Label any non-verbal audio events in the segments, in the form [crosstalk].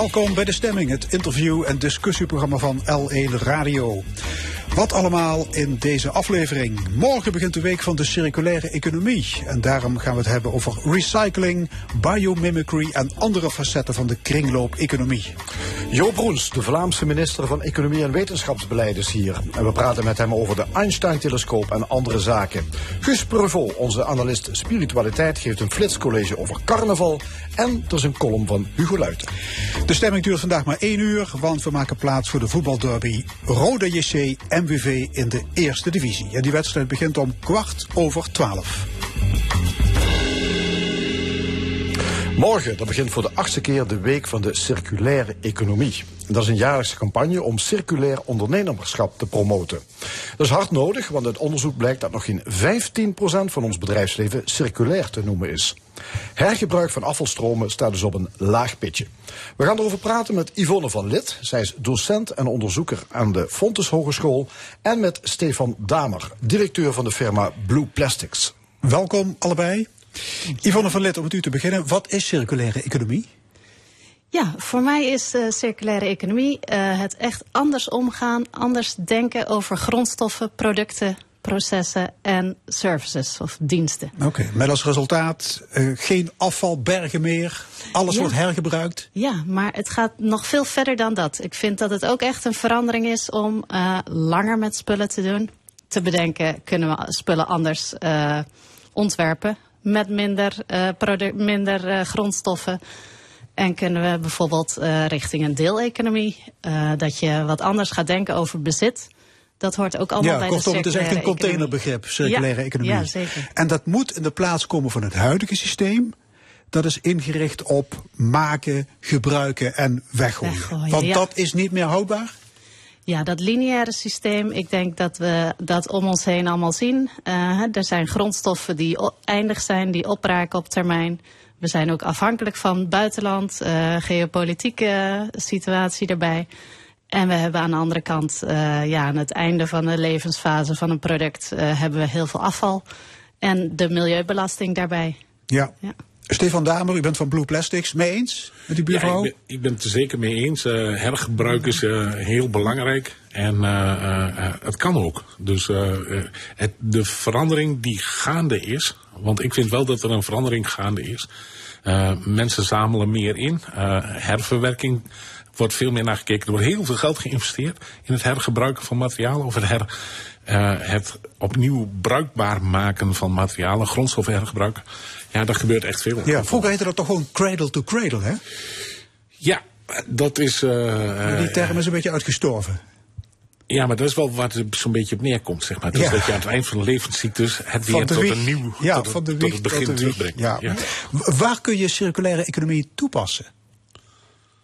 Welkom bij De Stemming, het interview- en discussieprogramma van L1 Radio. Wat allemaal in deze aflevering. Morgen begint de week van de circulaire economie. En daarom gaan we het hebben over recycling, biomimicry en andere facetten van de kringloop-economie. Jo Broens, de Vlaamse minister van Economie en Wetenschapsbeleid is hier. En we praten met hem over de Einstein-telescoop en andere zaken. Guus Preuvel, onze analist spiritualiteit, geeft een flitscollege over carnaval. En er is een column van Hugo Luiten. De stemming duurt vandaag maar één uur, want we maken plaats voor de voetbalderby Roda JC MWV in de eerste divisie. En die wedstrijd begint om kwart over twaalf. Morgen dan begint voor de achtste keer de Week van de Circulaire Economie. Dat is een jaarlijkse campagne om circulair ondernemerschap te promoten. Dat is hard nodig, want uit onderzoek blijkt dat nog geen 15% van ons bedrijfsleven circulair te noemen is. Hergebruik van afvalstromen staat dus op een laag pitje. We gaan erover praten met Yvonne van Lid. Zij is docent en onderzoeker aan de Fontes Hogeschool. En met Stefan Damer, directeur van de firma Blue Plastics. Welkom allebei. Yvonne van Lid, om met u te beginnen. Wat is circulaire economie? Ja, voor mij is de circulaire economie uh, het echt anders omgaan, anders denken over grondstoffen, producten, processen en services of diensten. Oké, okay, met als resultaat uh, geen afvalbergen meer, alles ja. wordt hergebruikt. Ja, maar het gaat nog veel verder dan dat. Ik vind dat het ook echt een verandering is om uh, langer met spullen te doen. Te bedenken, kunnen we spullen anders ontwerpen met minder, minder grondstoffen. En kunnen we bijvoorbeeld uh, richting een deeleconomie, dat je wat anders gaat denken over bezit. Dat hoort ook allemaal ja, bij kortom, de het is echt een containerbegrip, circulaire ja, economie. Ja, zeker. En dat moet in de plaats komen van het huidige systeem. Dat is ingericht op maken, gebruiken en weggooien. weggooien Want ja. dat is niet meer houdbaar? Ja, dat lineaire systeem, ik denk dat we dat om ons heen allemaal zien. Uh, er zijn grondstoffen die eindig zijn, die opraken op termijn. We zijn ook afhankelijk van buitenland, uh, geopolitieke situatie erbij. En we hebben aan de andere kant, uh, ja, aan het einde van de levensfase van een product, hebben we heel veel afval. En de milieubelasting daarbij. Ja. ja. Stefan Damer, u bent van Blue Plastics. Mee eens met die buurvrouw? Ja, ik, ben, ik ben het er zeker mee eens. Uh, hergebruik is uh, heel belangrijk. En uh, het kan ook. Dus het, de verandering die gaande is. Want ik vind wel dat er een verandering gaande is. mensen zamelen meer in. herverwerking wordt veel meer naar gekeken. Er wordt heel veel geld geïnvesteerd in het hergebruiken van materialen. Of het, her, het opnieuw bruikbaar maken van materialen. Grondstoffen hergebruiken. Ja, dat gebeurt echt veel. Ja, vroeger heette dat toch gewoon cradle to cradle, hè? Ja, dat is... Uh, die term is een beetje uitgestorven. Ja, maar dat is wel waar het zo'n beetje op neerkomt, zeg maar. Dus ja. dat je aan het eind van de levenscyclus het weer tot een nieuw, ja, tot, van de tot wieg, het begin tot de wieg, terugbrengt. Ja. ja. Waar kun je circulaire economie toepassen?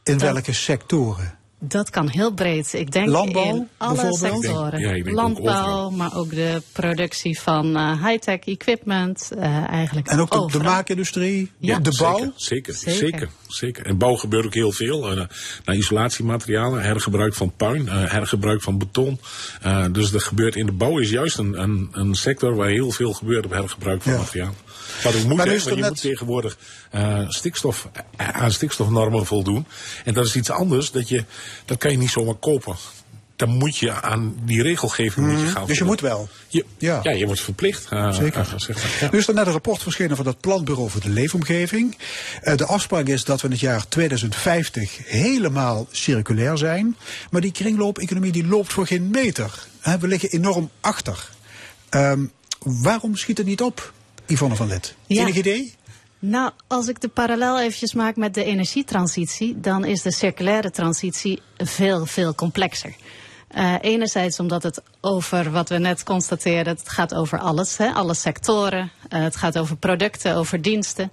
In dat, welke sectoren? Dat kan heel breed. Ik denk Landbouw, in alle sectoren. Ja, ik denk Landbouw, ook maar ook de productie van uh, high-tech equipment. Uh, eigenlijk en ook de, maakindustrie, Ja. de bouw. Zeker, zeker, Zeker. zeker. zeker. En bouw gebeurt ook heel veel. Uh, naar isolatiematerialen, hergebruik van puin, uh, hergebruik van beton. Uh, dus dat gebeurt in de bouw is juist een, een, een sector waar heel veel gebeurt op hergebruik van Ja. materiaal. Wat ook moet, Maar is want je net- moet tegenwoordig uh, stikstof, uh, aan stikstofnormen voldoen. En dat is iets anders. Dat, je, dat kan je niet zomaar kopen. Dan moet je aan die regelgeving moet je gaan Dus je voldoen. moet wel. Je, Ja. ja. je wordt verplicht. Uh, Zeker. uh, zeg maar. Ja. Nu is er net een rapport verschenen van het Planbureau voor de Leefomgeving. Eh, de afspraak is dat we in het jaar 2050 helemaal circulair zijn. Maar die kringloop-economie die loopt voor geen meter. We liggen enorm achter. Ehm, waarom schiet het niet op, Yvonne van Let? Ja. Enig idee? Nou, als ik de parallel eventjes maak met de energietransitie, dan is de circulaire transitie veel, veel complexer. Uh, enerzijds omdat het over wat we net constateerden, het gaat over alles, hè, alle sectoren. Uh, het gaat over producten, over diensten.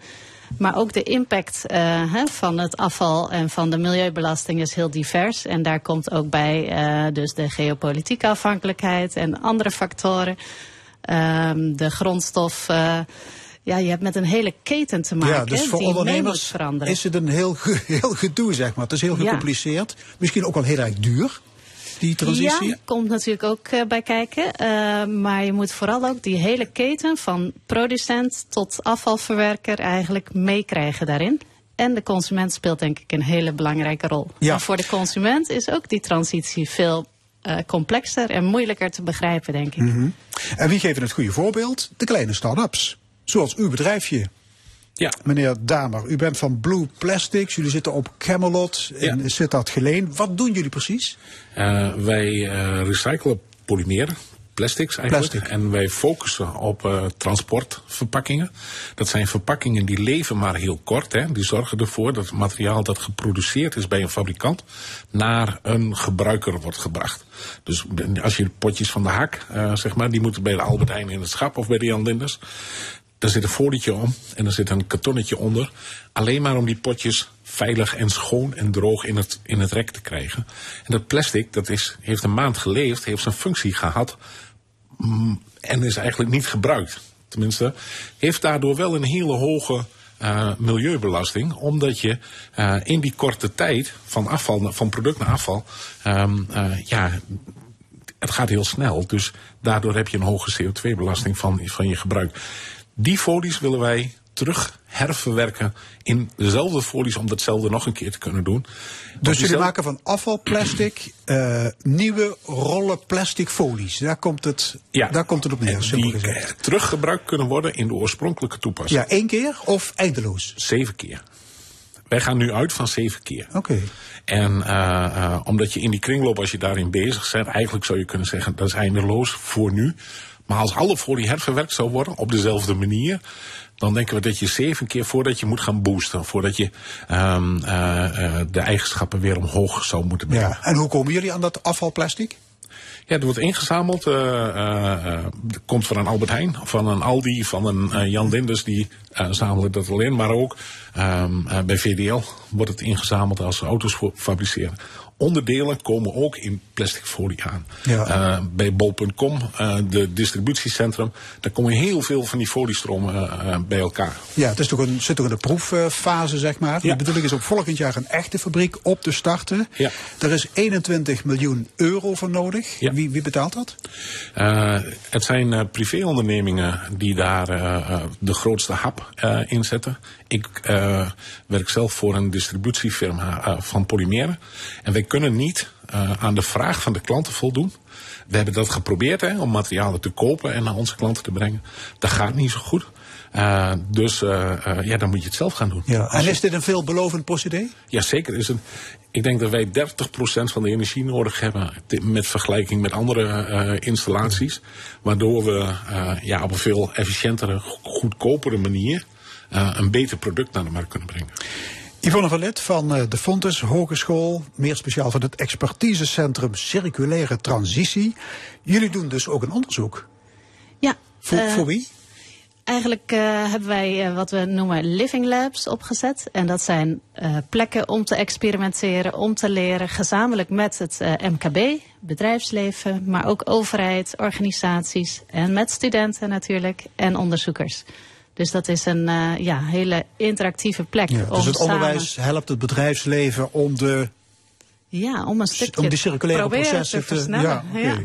Maar ook de impact uh, hè, van het afval en van de milieubelasting is heel divers. En daar komt ook bij dus de geopolitieke afhankelijkheid en andere factoren. Um, de grondstof. Uh, ja, je hebt met een hele keten te maken. Ja, dus voor die ondernemers is het een heel, [laughs] heel gedoe, zeg maar. Het is heel gecompliceerd. Ja. Misschien ook wel heel erg duur. Die transitie? Ja, komt natuurlijk ook uh, bij kijken. Uh, maar je moet vooral ook die hele keten van producent tot afvalverwerker eigenlijk meekrijgen daarin. En de consument speelt denk ik een hele belangrijke rol. Ja. En voor de consument is ook die transitie veel uh, complexer en moeilijker te begrijpen, denk ik. Mm -hmm. En wie geven het goede voorbeeld? De kleine start-ups. Zoals uw bedrijfje. Ja. Meneer Damer, u bent van Blue Plastics. Jullie zitten op Camelot in ja. Sittard Geleen. Wat doen jullie precies? Uh, wij uh, recyclen polymeren. Plastics eigenlijk. Plastic. En wij focussen op uh, transportverpakkingen. Dat zijn verpakkingen die leven maar heel kort. Hè. Die zorgen ervoor dat het materiaal dat geproduceerd is bij een fabrikant naar een gebruiker wordt gebracht. Dus als je potjes van de hak, uh, zeg maar, die moeten bij de Albert Heijn in het schap of bij de Jan Linders. Daar zit een folietje om en er zit een kartonnetje onder. Alleen maar om die potjes veilig en schoon en droog in het, in het rek te krijgen. En dat plastic, dat is, heeft een maand geleefd, heeft zijn functie gehad en is eigenlijk niet gebruikt. Tenminste, heeft daardoor wel een hele hoge uh, milieubelasting, omdat je uh, in die korte tijd van afval, van product naar afval, um, uh, ja, het gaat heel snel. Dus daardoor heb je een hoge CO2-belasting van, van je gebruik. Die folies willen wij terug herverwerken in dezelfde folies om datzelfde nog een keer te kunnen doen. Dus jullie maken van afvalplastic uh, nieuwe rollen plastic folies. Daar komt het, ja, daar komt het op neer. Die gezegd. teruggebruikt kunnen worden in de oorspronkelijke toepassing. Ja, één keer of eindeloos? Zeven keer. Wij gaan nu uit van zeven keer. Oké. Okay. En uh, uh, omdat je in die kringloop, als je daarin bezig bent, eigenlijk zou je kunnen zeggen dat is eindeloos voor nu. Maar als alle folie herverwerkt zou worden op dezelfde manier, dan denken we dat je zeven keer voordat je moet gaan boosten, voordat je um, uh, uh, de eigenschappen weer omhoog zou moeten brengen. Ja. En hoe komen jullie aan dat afvalplastic? Ja, er wordt ingezameld. Uh, uh, komt van een Albert Heijn, van een Aldi, van een uh, Jan Linders, die zamelen dat alleen. Maar ook um, bij VDL wordt het ingezameld als ze auto's fabriceren onderdelen komen ook in plastic folie aan. Ja. Uh, bij bol.com, uh, de distributiecentrum, daar komen heel veel van die foliestromen uh, bij elkaar. Ja, het is toch een, zit toch in de proeffase, zeg maar. Ja. De bedoeling is om volgend jaar een echte fabriek op te starten. Ja. Er is 21 miljoen euro voor nodig. Ja. Wie, wie betaalt dat? Het zijn privéondernemingen die daar de grootste hap in zetten. Ik werk zelf voor een distributiefirma van polymeren. En wij kunnen niet aan de vraag van de klanten voldoen. We hebben dat geprobeerd hè, om materialen te kopen en naar onze klanten te brengen. Dat gaat niet zo goed. Uh, dus uh, uh, ja, dan moet je het zelf gaan doen. Ja. En is dit een veelbelovend procedé? Ja, zeker. Is een, ik denk dat wij 30% van de energie nodig hebben met vergelijking met andere installaties. Waardoor we ja, op een veel efficiëntere, goedkopere manier een beter product naar de markt kunnen brengen. Yvonne Verlet van de Fontes Hogeschool, meer speciaal van het expertisecentrum Circulaire Transitie. Jullie doen dus ook een onderzoek. Ja. Voor, voor wie? Eigenlijk uh, hebben wij uh, wat we noemen living labs opgezet. En dat zijn plekken om te experimenteren, om te leren, gezamenlijk met het MKB, bedrijfsleven, maar ook overheid, organisaties en met studenten natuurlijk en onderzoekers. Dus dat is een ja, hele interactieve plek. Ja, dus om het samen... onderwijs helpt het bedrijfsleven om de ja, om een stukje om die circulaire processen te versnellen. Ja, okay. ja.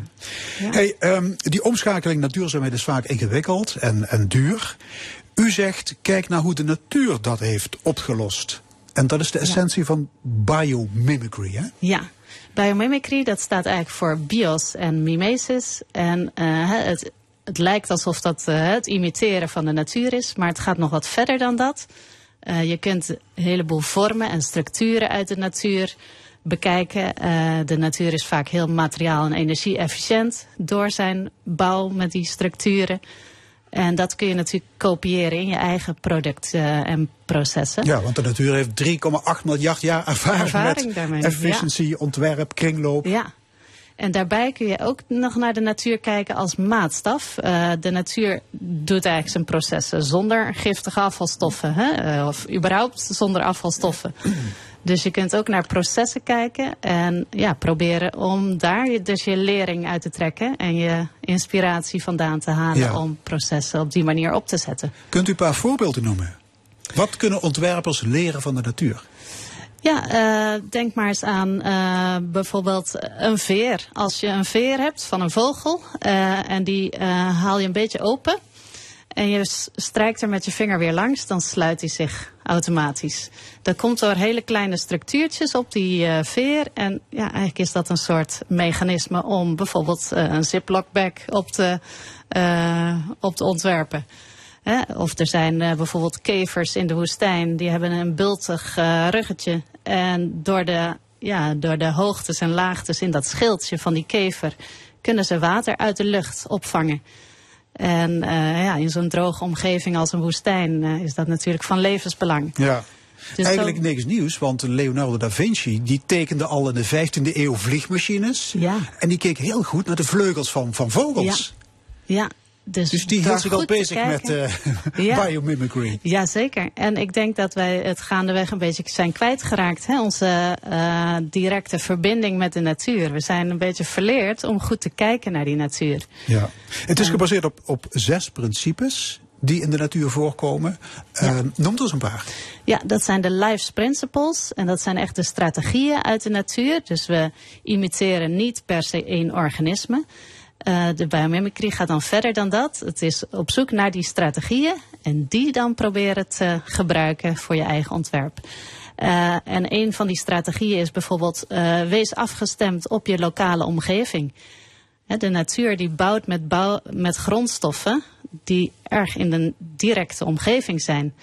ja. Hey, um, die omschakeling naar duurzaamheid is vaak ingewikkeld en, en duur. U zegt, kijk naar hoe de natuur dat heeft opgelost. En dat is de essentie van biomimicry, hè? Ja. Biomimicry, dat staat eigenlijk voor bios en mimesis. En uh, het, het lijkt alsof dat uh, het imiteren van de natuur is, maar het gaat nog wat verder dan dat. Uh, je kunt een heleboel vormen en structuren uit de natuur bekijken. Uh, de natuur is vaak heel materiaal- en energie-efficiënt door zijn bouw met die structuren. En dat kun je natuurlijk kopiëren in je eigen product en processen. Ja, want de natuur heeft 3,8 miljard jaar ervaring, ervaring met daarmee, efficiëntie, ja. ontwerp, kringloop. Ja. En daarbij kun je ook nog naar de natuur kijken als maatstaf. Uh, de natuur doet eigenlijk zijn processen zonder giftige afvalstoffen. Hè? of überhaupt zonder afvalstoffen. [clears throat] Dus je kunt ook naar processen kijken en ja, proberen om daar dus je lering uit te trekken en je inspiratie vandaan te halen om processen op die manier op te zetten. Kunt u een paar voorbeelden noemen? Wat kunnen ontwerpers leren van de natuur? Ja, uh, denk maar eens aan uh, bijvoorbeeld een veer. Als je een veer hebt van een vogel uh, en die haal je een beetje open en je strijkt er met je vinger weer langs, dan sluit hij zich automatisch. Dat komt door hele kleine structuurtjes op die veer. En ja, eigenlijk is dat een soort mechanisme om bijvoorbeeld een ziplock bag op op te ontwerpen. Of er zijn bijvoorbeeld kevers in de woestijn, die hebben een bultig ruggetje. En door de, ja, door de hoogtes en laagtes in dat schildje van die kever kunnen ze water uit de lucht opvangen. En uh, ja, in zo'n droge omgeving als een woestijn uh, is dat natuurlijk van levensbelang. Ja. Dus Eigenlijk zo... niks nieuws, want Leonardo da Vinci die tekende al in de 15e eeuw vliegmachines. Ja. En die keek heel goed naar de vleugels van, van vogels. Ja. ja. Dus, dus die hield zich al bezig met uh, [laughs] ja. biomimicry. Jazeker. En ik denk dat wij het gaandeweg een beetje zijn kwijtgeraakt. Hè? Onze uh, directe verbinding met de natuur. We zijn een beetje verleerd om goed te kijken naar die natuur. Ja. Het is gebaseerd op, op zes principes die in de natuur voorkomen. Ja. Uh, noem er eens een paar. Ja, dat zijn de life's principles. En dat zijn echt de strategieën uit de natuur. Dus we imiteren niet per se één organisme. Uh, de biomimicry gaat dan verder dan dat. Het is op zoek naar die strategieën en die dan proberen te gebruiken voor je eigen ontwerp. Uh, en een van die strategieën is bijvoorbeeld uh, wees afgestemd op je lokale omgeving. De natuur die bouwt met, bouw, met grondstoffen die erg in de directe omgeving zijn.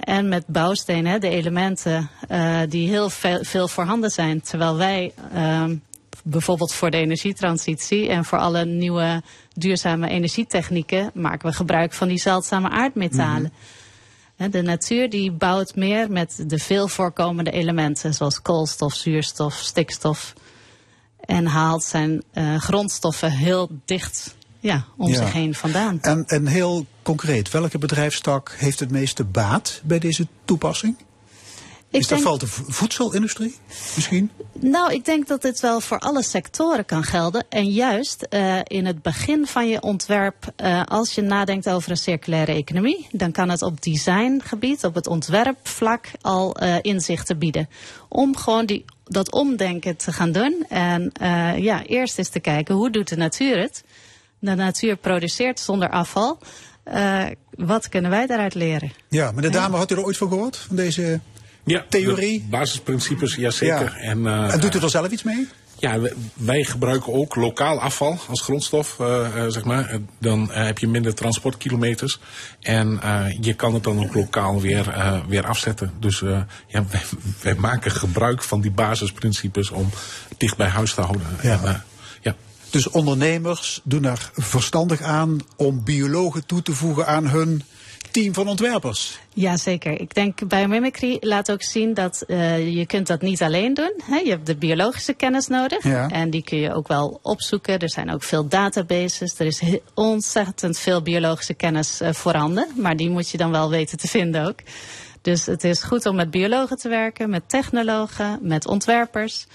En met bouwstenen, de elementen die heel veel, voorhanden zijn. Terwijl wij uh, bijvoorbeeld voor de energietransitie en voor alle nieuwe duurzame energietechnieken maken we gebruik van die zeldzame aardmetalen. Mhm. De natuur die bouwt meer met de veel voorkomende elementen zoals koolstof, zuurstof, stikstof. En haalt zijn uh, grondstoffen heel dicht ja, om zich heen vandaan. En, en heel concreet, welke bedrijfstak heeft het meeste baat bij deze toepassing? Ik is dat denk... de voedselindustrie misschien? Nou, ik denk dat dit wel voor alle sectoren kan gelden. En juist uh, in het begin van je ontwerp, uh, als je nadenkt over een circulaire economie, dan kan het op designgebied, op het ontwerpvlak al uh, inzichten bieden. Om gewoon die, dat omdenken te gaan doen. En ja, eerst eens te kijken hoe doet de natuur het. De natuur produceert zonder afval. wat kunnen wij daaruit leren? Ja, maar de dame, had u er ooit van gehoord? Van deze ja, theorie? basisprincipes, jazeker. Ja. En, uh, en doet u er zelf iets mee? Ja, wij gebruiken ook lokaal afval als grondstof, uh, uh, zeg maar. Dan heb je minder transportkilometers. En je kan het dan ook lokaal weer, weer afzetten. Dus ja, wij, wij, maken gebruik van die basisprincipes om dicht bij huis te houden. Ja. En, ja. Dus ondernemers doen er verstandig aan om biologen toe te voegen aan hun team van ontwerpers. Jazeker. Ik denk biomimicry laat ook zien dat uh, je kunt dat niet alleen doen. Hè? Je hebt de biologische kennis nodig. Ja. En die kun je ook wel opzoeken. Er zijn ook veel databases. Er is ontzettend veel biologische kennis uh, voorhanden. Maar die moet je dan wel weten te vinden ook. Dus het is goed om met biologen te werken, met technologen, met ontwerpers.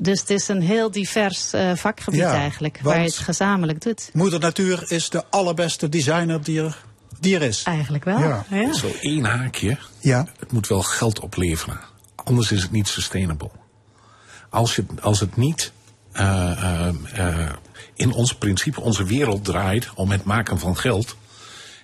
Dus het is een heel divers uh, vakgebied ja, eigenlijk, waar je het gezamenlijk doet. Moeder Natuur is de allerbeste designer die er die er is. Eigenlijk wel. Ja. ja. Zo één haakje. Ja. Het moet wel geld opleveren. Anders is het niet sustainable. Als, je, als het niet uh, uh, uh, in ons principe, onze wereld draait om het maken van geld.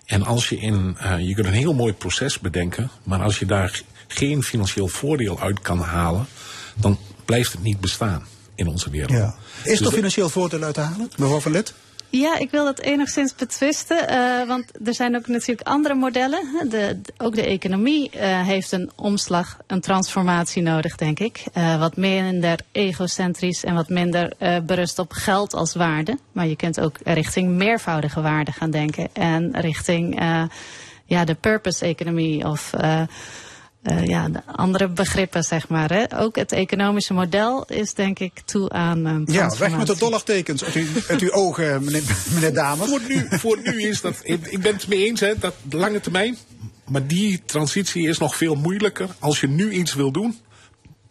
En als je in, je kunt een heel mooi proces bedenken, maar als je daar geen financieel voordeel uit kan halen, dan blijft het niet bestaan in onze wereld. Ja. Is dus er financieel voordeel uit te halen, mevrouw Van Lid? Ja, ik wil dat enigszins betwisten. Uh, want er zijn ook natuurlijk andere modellen. De, ook de economie uh, heeft een omslag, een transformatie nodig, denk ik. Uh, wat minder egocentrisch en wat minder berust op geld als waarde. Maar je kunt ook richting meervoudige waarde gaan denken. En richting ja, de purpose-economie of eh, ja, de andere begrippen, zeg maar. Hè. Ook het economische model is denk ik toe aan een Ja, weg met de dollartekens uit, uw- uit uw ogen, [laughs] meneer, meneer Dames. Voor nu, voor nu is dat. Ik ik ben het mee eens, hè, dat de lange termijn. Maar die transitie is nog veel moeilijker. Als je nu iets wil doen,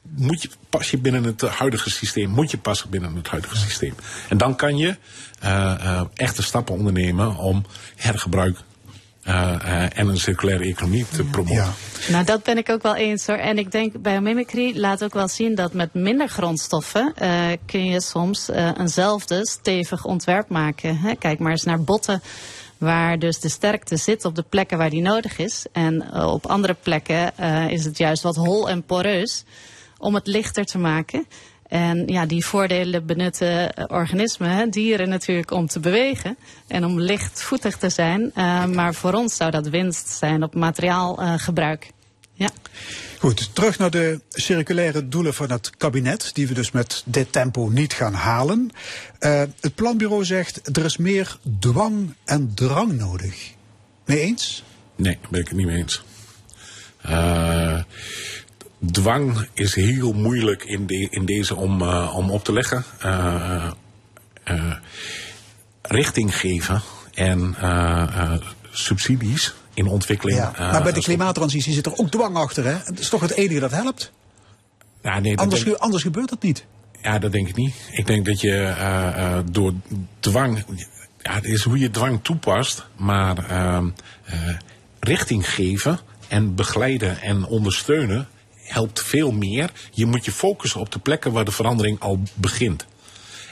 moet je, pas je binnen het eh, huidige systeem. Moet je passen binnen het huidige systeem. En dan kan je eh, eh, echte stappen ondernemen om hergebruik eh, eh, en een circulaire economie te promoten. Ja. Nou, dat ben ik ook wel eens hoor. En ik denk biomimicry laat ook wel zien dat met minder grondstoffen eh, kun je soms eh, eenzelfde stevig ontwerp maken. Hè? Kijk maar eens naar botten. Waar dus de sterkte zit op de plekken waar die nodig is. En eh, op andere plekken eh, is het juist wat hol en poreus om het lichter te maken. En ja, die voordelen benutten eh, organismen, hè, dieren natuurlijk, om te bewegen en om lichtvoetig te zijn. Eh, maar voor ons zou dat winst zijn op materiaalgebruik. ja. Goed, terug naar de circulaire doelen van het kabinet, die we dus met dit tempo niet gaan halen. Eh, het planbureau zegt er is meer dwang en drang nodig. Mee eens? Nee, daar ben ik het niet mee eens. Eh, dwang is heel moeilijk in, de, in deze om, eh, om op te leggen. Eh, richting geven en subsidies in ontwikkeling. Ja. maar bij de klimaattransitie zit er ook dwang achter, hè? Het is toch het enige dat helpt? Ja, nee, dat Anders, denk- anders gebeurt het niet. Ja, dat denk ik niet. Ik denk dat je door dwang. Ja, het is hoe je dwang toepast, maar ehm, eh, richting geven en begeleiden en ondersteunen helpt veel meer. Je moet je focussen op de plekken waar de verandering al begint.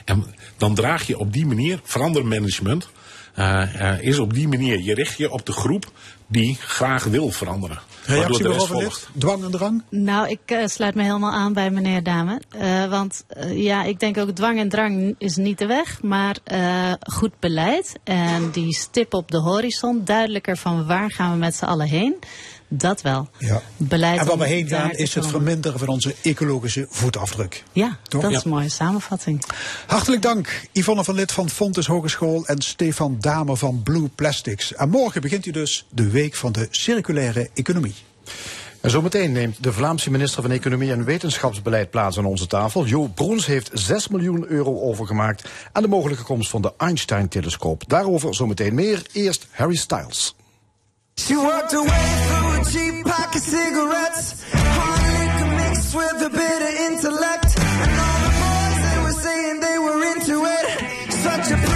En dan draag je op die manier, verandermanagement, eh, eh, is op die manier, je richt je op de groep die graag wil veranderen. Reactie de rest volgt. Dwang en drang? Nou, ik eh, sluit me helemaal aan bij meneer Dame. Eh, want ja, ik denk ook dwang en drang is niet de weg. Maar eh, goed beleid en die stip op de horizon, duidelijker van waar gaan we met z'n allen heen. Dat wel. Ja. Beleid En waar we heen gaan is het verminderen van onze ecologische voetafdruk. Ja, Toch? dat Ja. is een mooie samenvatting. Hartelijk dank, Yvonne van Lid van Fontes Hogeschool en Stefan Damer van Blue Plastics. En morgen begint u dus de Week van de Circulaire Economie. En zometeen neemt de Vlaamse minister van Economie en Wetenschapsbeleid plaats aan onze tafel. Jo Broens heeft 6 miljoen euro overgemaakt aan de mogelijke komst van de Einstein-telescoop. Daarover zometeen meer. Eerst Harry Styles. She worked her way through a cheap pack of cigarettes. Hard liquor mixed with a bit of intellect. And all the boys, they were saying they were into it. Such a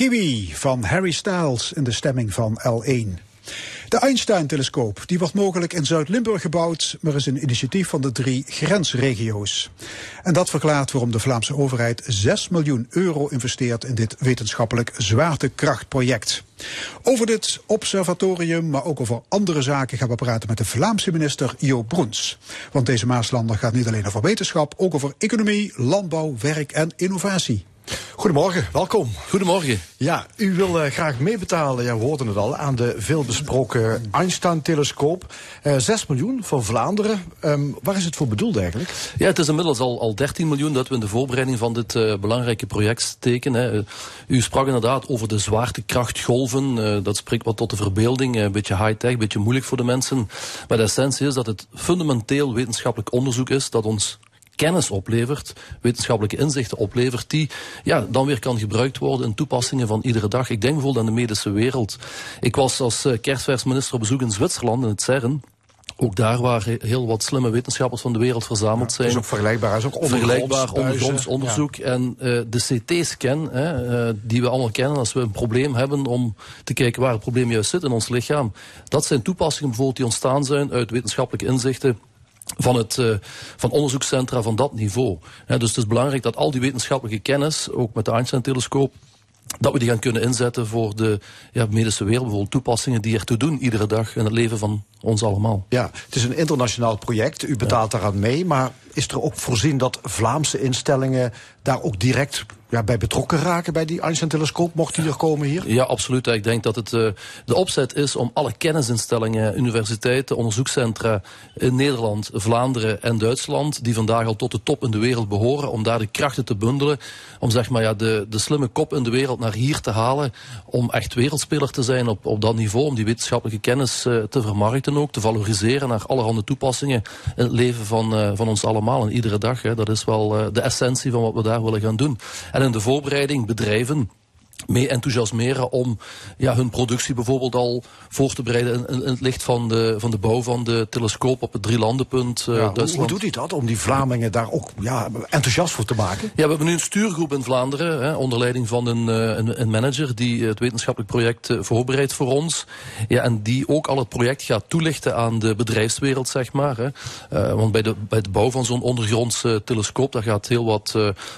Kiwi van Harry Styles in de stemming van L1. De Einstein-telescoop die wordt mogelijk in Zuid-Limburg gebouwd, maar is een initiatief van de drie grensregio's. En dat verklaart waarom de Vlaamse overheid 6 miljoen euro investeert in dit wetenschappelijk zwaartekrachtproject. Over dit observatorium, maar ook over andere zaken gaan we praten met de Vlaamse minister Jo Broens. Want deze Maaslander gaat niet alleen over wetenschap, ook over economie, landbouw, werk en innovatie. Goedemorgen, welkom. Goedemorgen. Ja, u wil uh, graag meebetalen, ja, we hoorden het al, aan de veelbesproken Einstein-telescoop. Uh, 6 miljoen voor Vlaanderen. Um, waar is het voor bedoeld eigenlijk? Ja, het is inmiddels al, al 13 miljoen dat we in de voorbereiding van dit uh, belangrijke project steken. Hè. U sprak inderdaad over de zwaartekrachtgolven. dat spreekt wat tot de verbeelding. een beetje high-tech, een beetje moeilijk voor de mensen. Maar de essentie is dat het fundamenteel wetenschappelijk onderzoek is dat ons kennis oplevert, wetenschappelijke inzichten oplevert, die ja, dan weer kan gebruikt worden in toepassingen van iedere dag. Ik denk bijvoorbeeld aan de medische wereld. Ik was als uh, kerstversminister op bezoek in Zwitserland, in het CERN. Ook daar waar heel wat slimme wetenschappers van de wereld verzameld zijn. Ja, dat is ook vergelijkbaar. is ook ondergronds, vergelijkbaar ondergronds onderzoek. Ja. En uh, de CT-scan, uh, die we allemaal kennen als we een probleem hebben om te kijken waar het probleem juist zit in ons lichaam. Dat zijn toepassingen bijvoorbeeld die ontstaan zijn uit wetenschappelijke inzichten van, het, uh, van onderzoekscentra van dat niveau. He, dus het is belangrijk dat al die wetenschappelijke kennis, ook met de Einstein-telescoop, dat we die gaan kunnen inzetten voor de ja, medische wereld. Bijvoorbeeld toepassingen die ertoe doen iedere dag in het leven van ons allemaal. Ja, het is een internationaal project. U betaalt ja. daaraan mee. Maar is er ook voorzien dat Vlaamse instellingen daar ook direct ja, bij betrokken raken bij die Einstein-telescoop? Mocht die er komen hier? Ja, absoluut. Ik denk dat het uh, de opzet is om alle kennisinstellingen, universiteiten, onderzoekscentra in Nederland, Vlaanderen en Duitsland, die vandaag al tot de top in de wereld behoren, om daar de krachten te bundelen, om zeg maar ja, de, de slimme kop in de wereld naar hier te halen, om echt wereldspeler te zijn op, op dat niveau, om die wetenschappelijke kennis uh, te vermarkten ook, te valoriseren naar allerhande toepassingen in het leven van, uh, van ons allemaal en iedere dag. Hè. Dat is wel de essentie van wat we daar willen gaan doen. En in de voorbereiding bedrijven mee enthousiasmeren om ja, hun productie bijvoorbeeld al voor te bereiden in, het licht van de, van de bouw van de telescoop op het drielandenpunt uh, ja, Duitsland. Hoe, doet hij dat om die Vlamingen daar ook ja, enthousiast voor te maken? Ja, we hebben nu een stuurgroep in Vlaanderen hè, onder leiding van een, een, een, manager die het wetenschappelijk project uh, voorbereidt voor ons. Ja, en die ook al het project gaat toelichten aan de bedrijfswereld, zeg maar. Hè. Uh, want bij de, bij het bouw van zo'n ondergrondse telescoop, daar gaat heel wat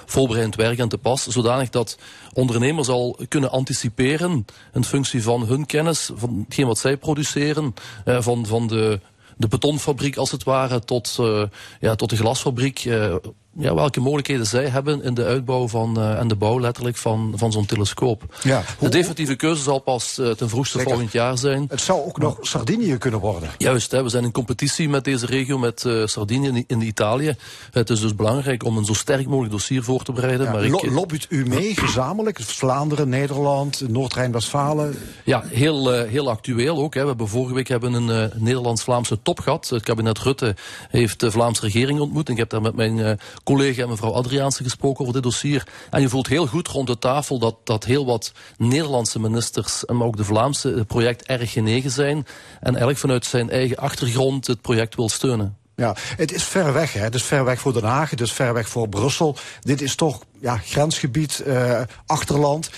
voorbereidend werk aan te pas, zodanig dat ondernemers al kunnen anticiperen in functie van hun kennis, van hetgeen wat zij produceren, eh, van, van de, de betonfabriek als het ware tot, uh, ja, tot de glasfabriek. Uh, ja, welke mogelijkheden zij hebben in de uitbouw van, uh, en de bouw letterlijk van, van zo'n telescoop. Ja, de definitieve keuze zal pas uh, ten vroegste Lekker. volgend jaar zijn. Het zou ook nog Sardinië kunnen worden. Juist, hè, we zijn in competitie met deze regio, met uh, Sardinië in, in, Italië. Het is dus belangrijk om een zo sterk mogelijk dossier voor te bereiden. Ja, maar lo lobbyt u mee gezamenlijk? Vlaanderen, Nederland, Noord-Rijn-Westfalen? Ja, heel, heel actueel ook. Hè. We hebben vorige week hebben een Nederlands-Vlaamse top gehad. Het kabinet Rutte heeft de Vlaamse regering ontmoet. En ik heb daar met mijn collega mevrouw Adriaanse gesproken over dit dossier. En je voelt heel goed rond de tafel dat, dat heel wat Nederlandse ministers, maar ook de Vlaamse, het project erg genegen zijn. En elk vanuit zijn eigen achtergrond het project wil steunen. Ja, het is ver weg, hè. Het is ver weg voor Den Haag, het is ver weg voor Brussel. Dit is toch ja, grensgebied, uh, achterland.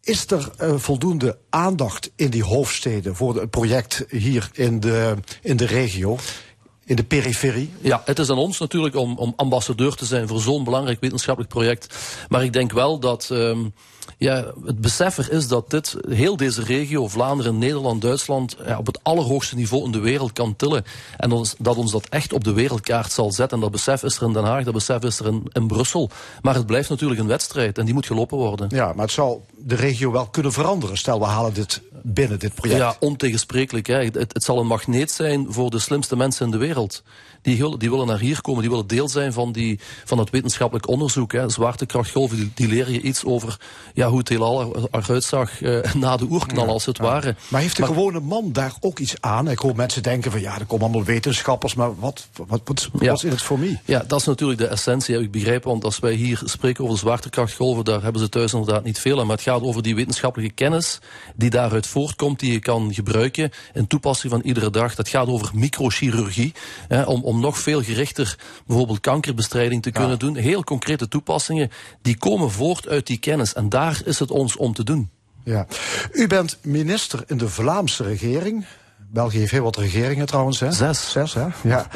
Is er uh, voldoende aandacht in die hoofdsteden voor het project hier in de, in de regio? In de periferie? Ja, het is aan ons natuurlijk om, om ambassadeur te zijn voor zo'n belangrijk wetenschappelijk project. Maar ik denk wel dat um, ja, het besef is dat dit heel deze regio, Vlaanderen, Nederland, Duitsland, ja, op het allerhoogste niveau in de wereld kan tillen. En ons, dat ons dat echt op de wereldkaart zal zetten. En dat besef is er in Den Haag, dat besef is er in, in Brussel. Maar het blijft natuurlijk een wedstrijd en die moet gelopen worden. Ja, maar het zal de regio wel kunnen veranderen. Stel, we halen dit binnen, dit project. Ja, ontegensprekelijk. Hè. Het, het zal een magneet zijn voor de slimste mensen in de wereld. Die, die willen naar hier komen, die willen deel zijn van, die, van het wetenschappelijk onderzoek. Hè. Zwaartekrachtgolven, die, die leren je iets over ja, hoe het heelal eruit zag uh, na de oerknal, als het ja. ware. Maar heeft de maar, gewone man daar ook iets aan? Ik hoor mensen denken van ja, er komen allemaal wetenschappers, maar wat, wat, wat, wat is het voor mij? Ja, dat is natuurlijk de essentie, ik begrijp. Want als wij hier spreken over zwaartekrachtgolven, daar hebben ze thuis inderdaad niet veel aan. Maar het gaat over die wetenschappelijke kennis die daaruit voortkomt, die je kan gebruiken in toepassing van iedere dag. Dat gaat over microchirurgie. Hè, om, om nog veel gerichter bijvoorbeeld kankerbestrijding te kunnen doen. Heel concrete toepassingen, die komen voort uit die kennis. En daar is het ons om te doen. Ja. U bent minister in de Vlaamse regering. België heeft heel wat regeringen trouwens. Hè? Zes. Zes, hè? Ja.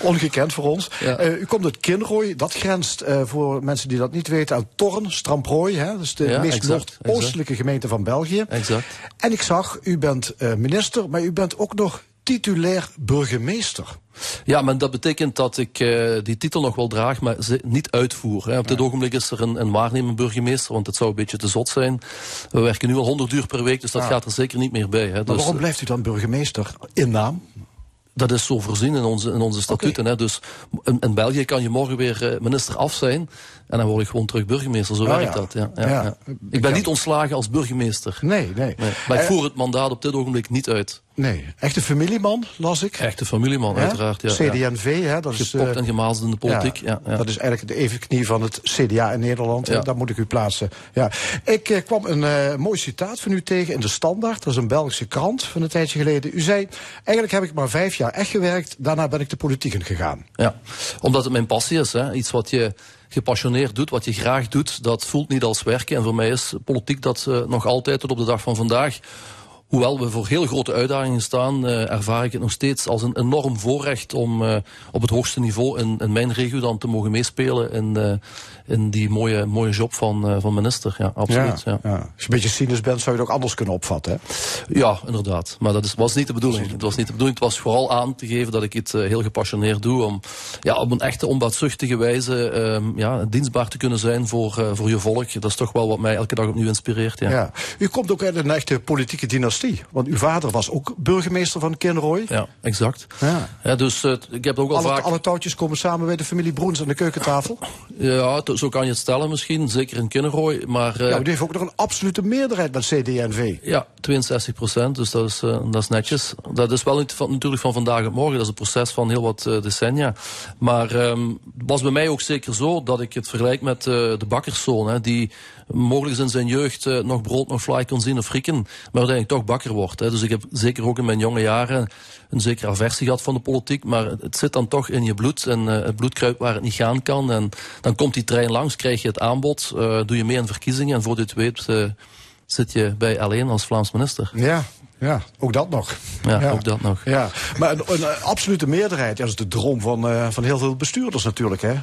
Ongekend voor ons. Ja. Eh, u komt uit Kinrooi. Dat grenst eh, voor mensen die dat niet weten aan Torn, Stramprooi. Hè? Dat is de Ja, meest noordoostelijke gemeente van België. Exact. En ik zag, u bent eh, minister, maar u bent ook nog titulair burgemeester. Ja, maar dat betekent dat ik eh, die titel nog wel draag, maar ze niet uitvoer. Hè. Op dit ogenblik is er een, een waarnemend burgemeester, want het zou een beetje te zot zijn. We werken nu al 100 uur per week, dus dat Ja. gaat er zeker niet meer bij. Hè. Maar Dus, waarom blijft u dan burgemeester in naam? Dat is zo voorzien in onze, in onze statuten. Hè. Dus in, in België kan je morgen weer eh, minister af zijn en dan word ik gewoon terug burgemeester. Zo Ah, werkt ja. dat. Ja, ja. Ik ben niet ontslagen als burgemeester. Nee, nee. Nee. Maar ik Eh, voer het mandaat op dit ogenblik niet uit. Nee, echte familieman, las ik. Echte familieman, uiteraard. Ja, ja. CDNV, hè, dat is... Gepokt eh, en gemazeld in de politiek. Ja, ja. Dat is eigenlijk de evenknie van het CDA in Nederland. Daar moet ik u plaatsen. Ja. Ik eh, kwam een eh, mooi citaat van u tegen in de Standaard. Dat is een Belgische krant van een tijdje geleden. U zei, eigenlijk heb ik maar vijf jaar echt gewerkt. Daarna ben ik de politiek in gegaan. Ja, omdat het mijn passie is. Hè. Iets wat je gepassioneerd doet, wat je graag doet, dat voelt niet als werken. En voor mij is politiek dat nog altijd tot op de dag van vandaag. Hoewel we voor heel grote uitdagingen staan, eh, ervaar ik het nog steeds als een enorm voorrecht om eh, op het hoogste niveau in, in mijn regio dan te mogen meespelen in, eh, in die mooie, mooie job van, van minister. Ja, absoluut. Ja, ja. Als je een beetje cynisch bent, zou je het ook anders kunnen opvatten. Hè? inderdaad. Maar dat is, was niet de bedoeling. Het was niet de bedoeling. Het was vooral aan te geven dat ik het heel gepassioneerd doe. Om ja, op een echte onbaatzuchtige wijze ehm, ja, dienstbaar te kunnen zijn voor, voor je volk. Dat is toch wel wat mij elke dag opnieuw inspireert. Ja. Ja. U komt ook uit een echte politieke dynastie. Want uw vader was ook burgemeester van Kinrooi. Ja, exact. Ja. Ja, dus eh, ik heb ook al Alle, vaak... alle touwtjes komen samen bij de familie Broens aan de keukentafel. Ja, zo kan je het stellen misschien. Zeker in Kinnerooi. Maar eh, Ja, maar die heeft ook nog een absolute meerderheid met CD&V. Ja, 62 procent, dus dat is, eh, dat is netjes. Dat is wel niet van, natuurlijk van vandaag op morgen, dat is een proces van heel wat decennia. Maar ehm, het was bij mij ook zeker zo dat ik het vergelijk met de bakkerszoon, hè, die mogelijk in zijn jeugd eh, nog brood, nog fly kon zien of frikken, maar uiteindelijk toch bakker wordt. Hè. Dus ik heb zeker ook in mijn jonge jaren een zekere aversie gehad van de politiek, maar het, zit dan toch in je bloed en eh, het bloed kruipt waar het niet gaan kan. En dan komt die trein langs, krijg je het aanbod, eh, doe je mee aan verkiezingen en voor dit weet... zit je bij alleen als Vlaams minister. Ja, ja, ook dat nog. Ja, ook dat nog. Ja, maar een, een absolute meerderheid, ja, dat is de droom van, van heel veel bestuurders natuurlijk, hè?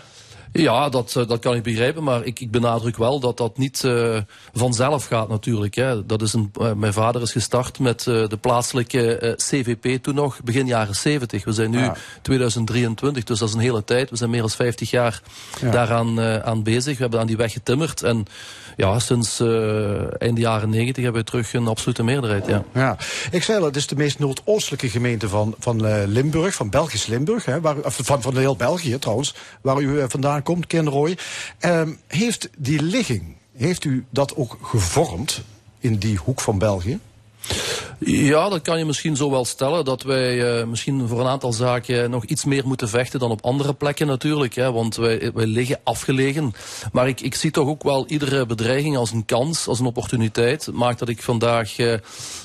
Ja, dat, eh, dat kan ik begrijpen, maar ik, ik benadruk wel dat dat niet uh, vanzelf gaat natuurlijk. Hè. Dat is een, uh, mijn vader is gestart met uh, de plaatselijke CVP toen nog, begin jaren 70. We zijn nu ja. 2023, dus dat is een hele tijd. We zijn meer dan 50 jaar ja. daaraan aan bezig. We hebben aan die weg getimmerd en ja, sinds eind jaren 90 hebben we terug een absolute meerderheid. Ja. Ja. Ik zei al, het is de meest noordoostelijke gemeente van, van Limburg, van Belgisch Limburg, hè, waar, van, van heel België trouwens, waar u vandaan komt, Kinrooi. Um, heeft die ligging, heeft u dat ook gevormd in die hoek van België? Ja, dat kan je misschien zo wel stellen. Dat wij uh, misschien voor een aantal zaken nog iets meer moeten vechten dan op andere plekken natuurlijk. Hè, want wij, wij liggen afgelegen. Maar ik, ik zie toch ook wel iedere bedreiging als een kans, als een opportuniteit. Het maakt dat ik vandaag uh,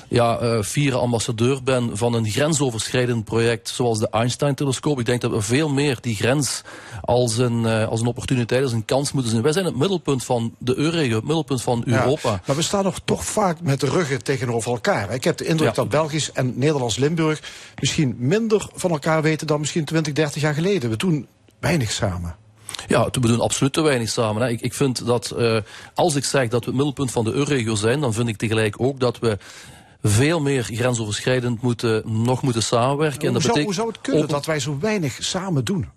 ja, uh, vier ambassadeur ben van een grensoverschrijdend project zoals de Einstein-telescoop. Ik denk dat we veel meer die grens als een, als een opportuniteit, als een kans moeten zien. Wij zijn het middelpunt van de EU-regio, het middelpunt van Europa. Ja, maar we staan nog toch vaak met de ruggen tegenover elkaar. Ik heb de indruk ja. dat Belgisch en Nederlands Limburg misschien minder van elkaar weten dan misschien 20, 30 jaar geleden. We doen weinig samen. Ja, we doen absoluut te weinig samen. Hè. Ik, ik vind dat uh, als ik zeg dat we het middelpunt van de EU-regio zijn, dan vind ik tegelijk ook dat we veel meer grensoverschrijdend moeten, nog moeten samenwerken. En dat zou, hoe zou het kunnen dat wij zo weinig samen doen?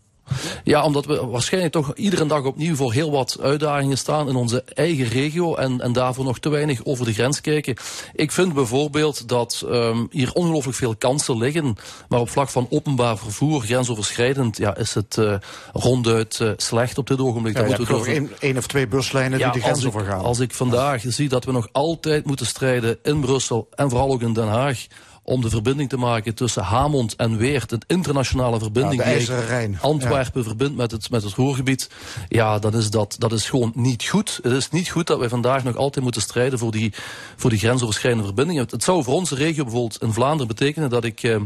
Ja, omdat we waarschijnlijk toch iedere dag opnieuw voor heel wat uitdagingen staan in onze eigen regio en, en daarvoor nog te weinig over de grens kijken. Ik vind bijvoorbeeld dat um, hier ongelooflijk veel kansen liggen, maar op vlak van openbaar vervoer, grensoverschrijdend, ja, is het uh, ronduit uh, slecht op dit ogenblik. Ja, moeten we toch één, één of twee buslijnen ja, die de grens overgaan. Als ik vandaag zie dat we nog altijd moeten strijden in Brussel en vooral ook in Den Haag om de verbinding te maken tussen Hamond en Weert, het internationale verbinding ja, die. Antwerpen ja. verbindt met het, met het Roergebied, ja, dan is dat, dat is gewoon niet goed. Het is niet goed dat wij vandaag nog altijd moeten strijden voor die, voor die grensoverschrijdende verbindingen. Het zou voor onze regio bijvoorbeeld in Vlaanderen betekenen dat ik... Uh,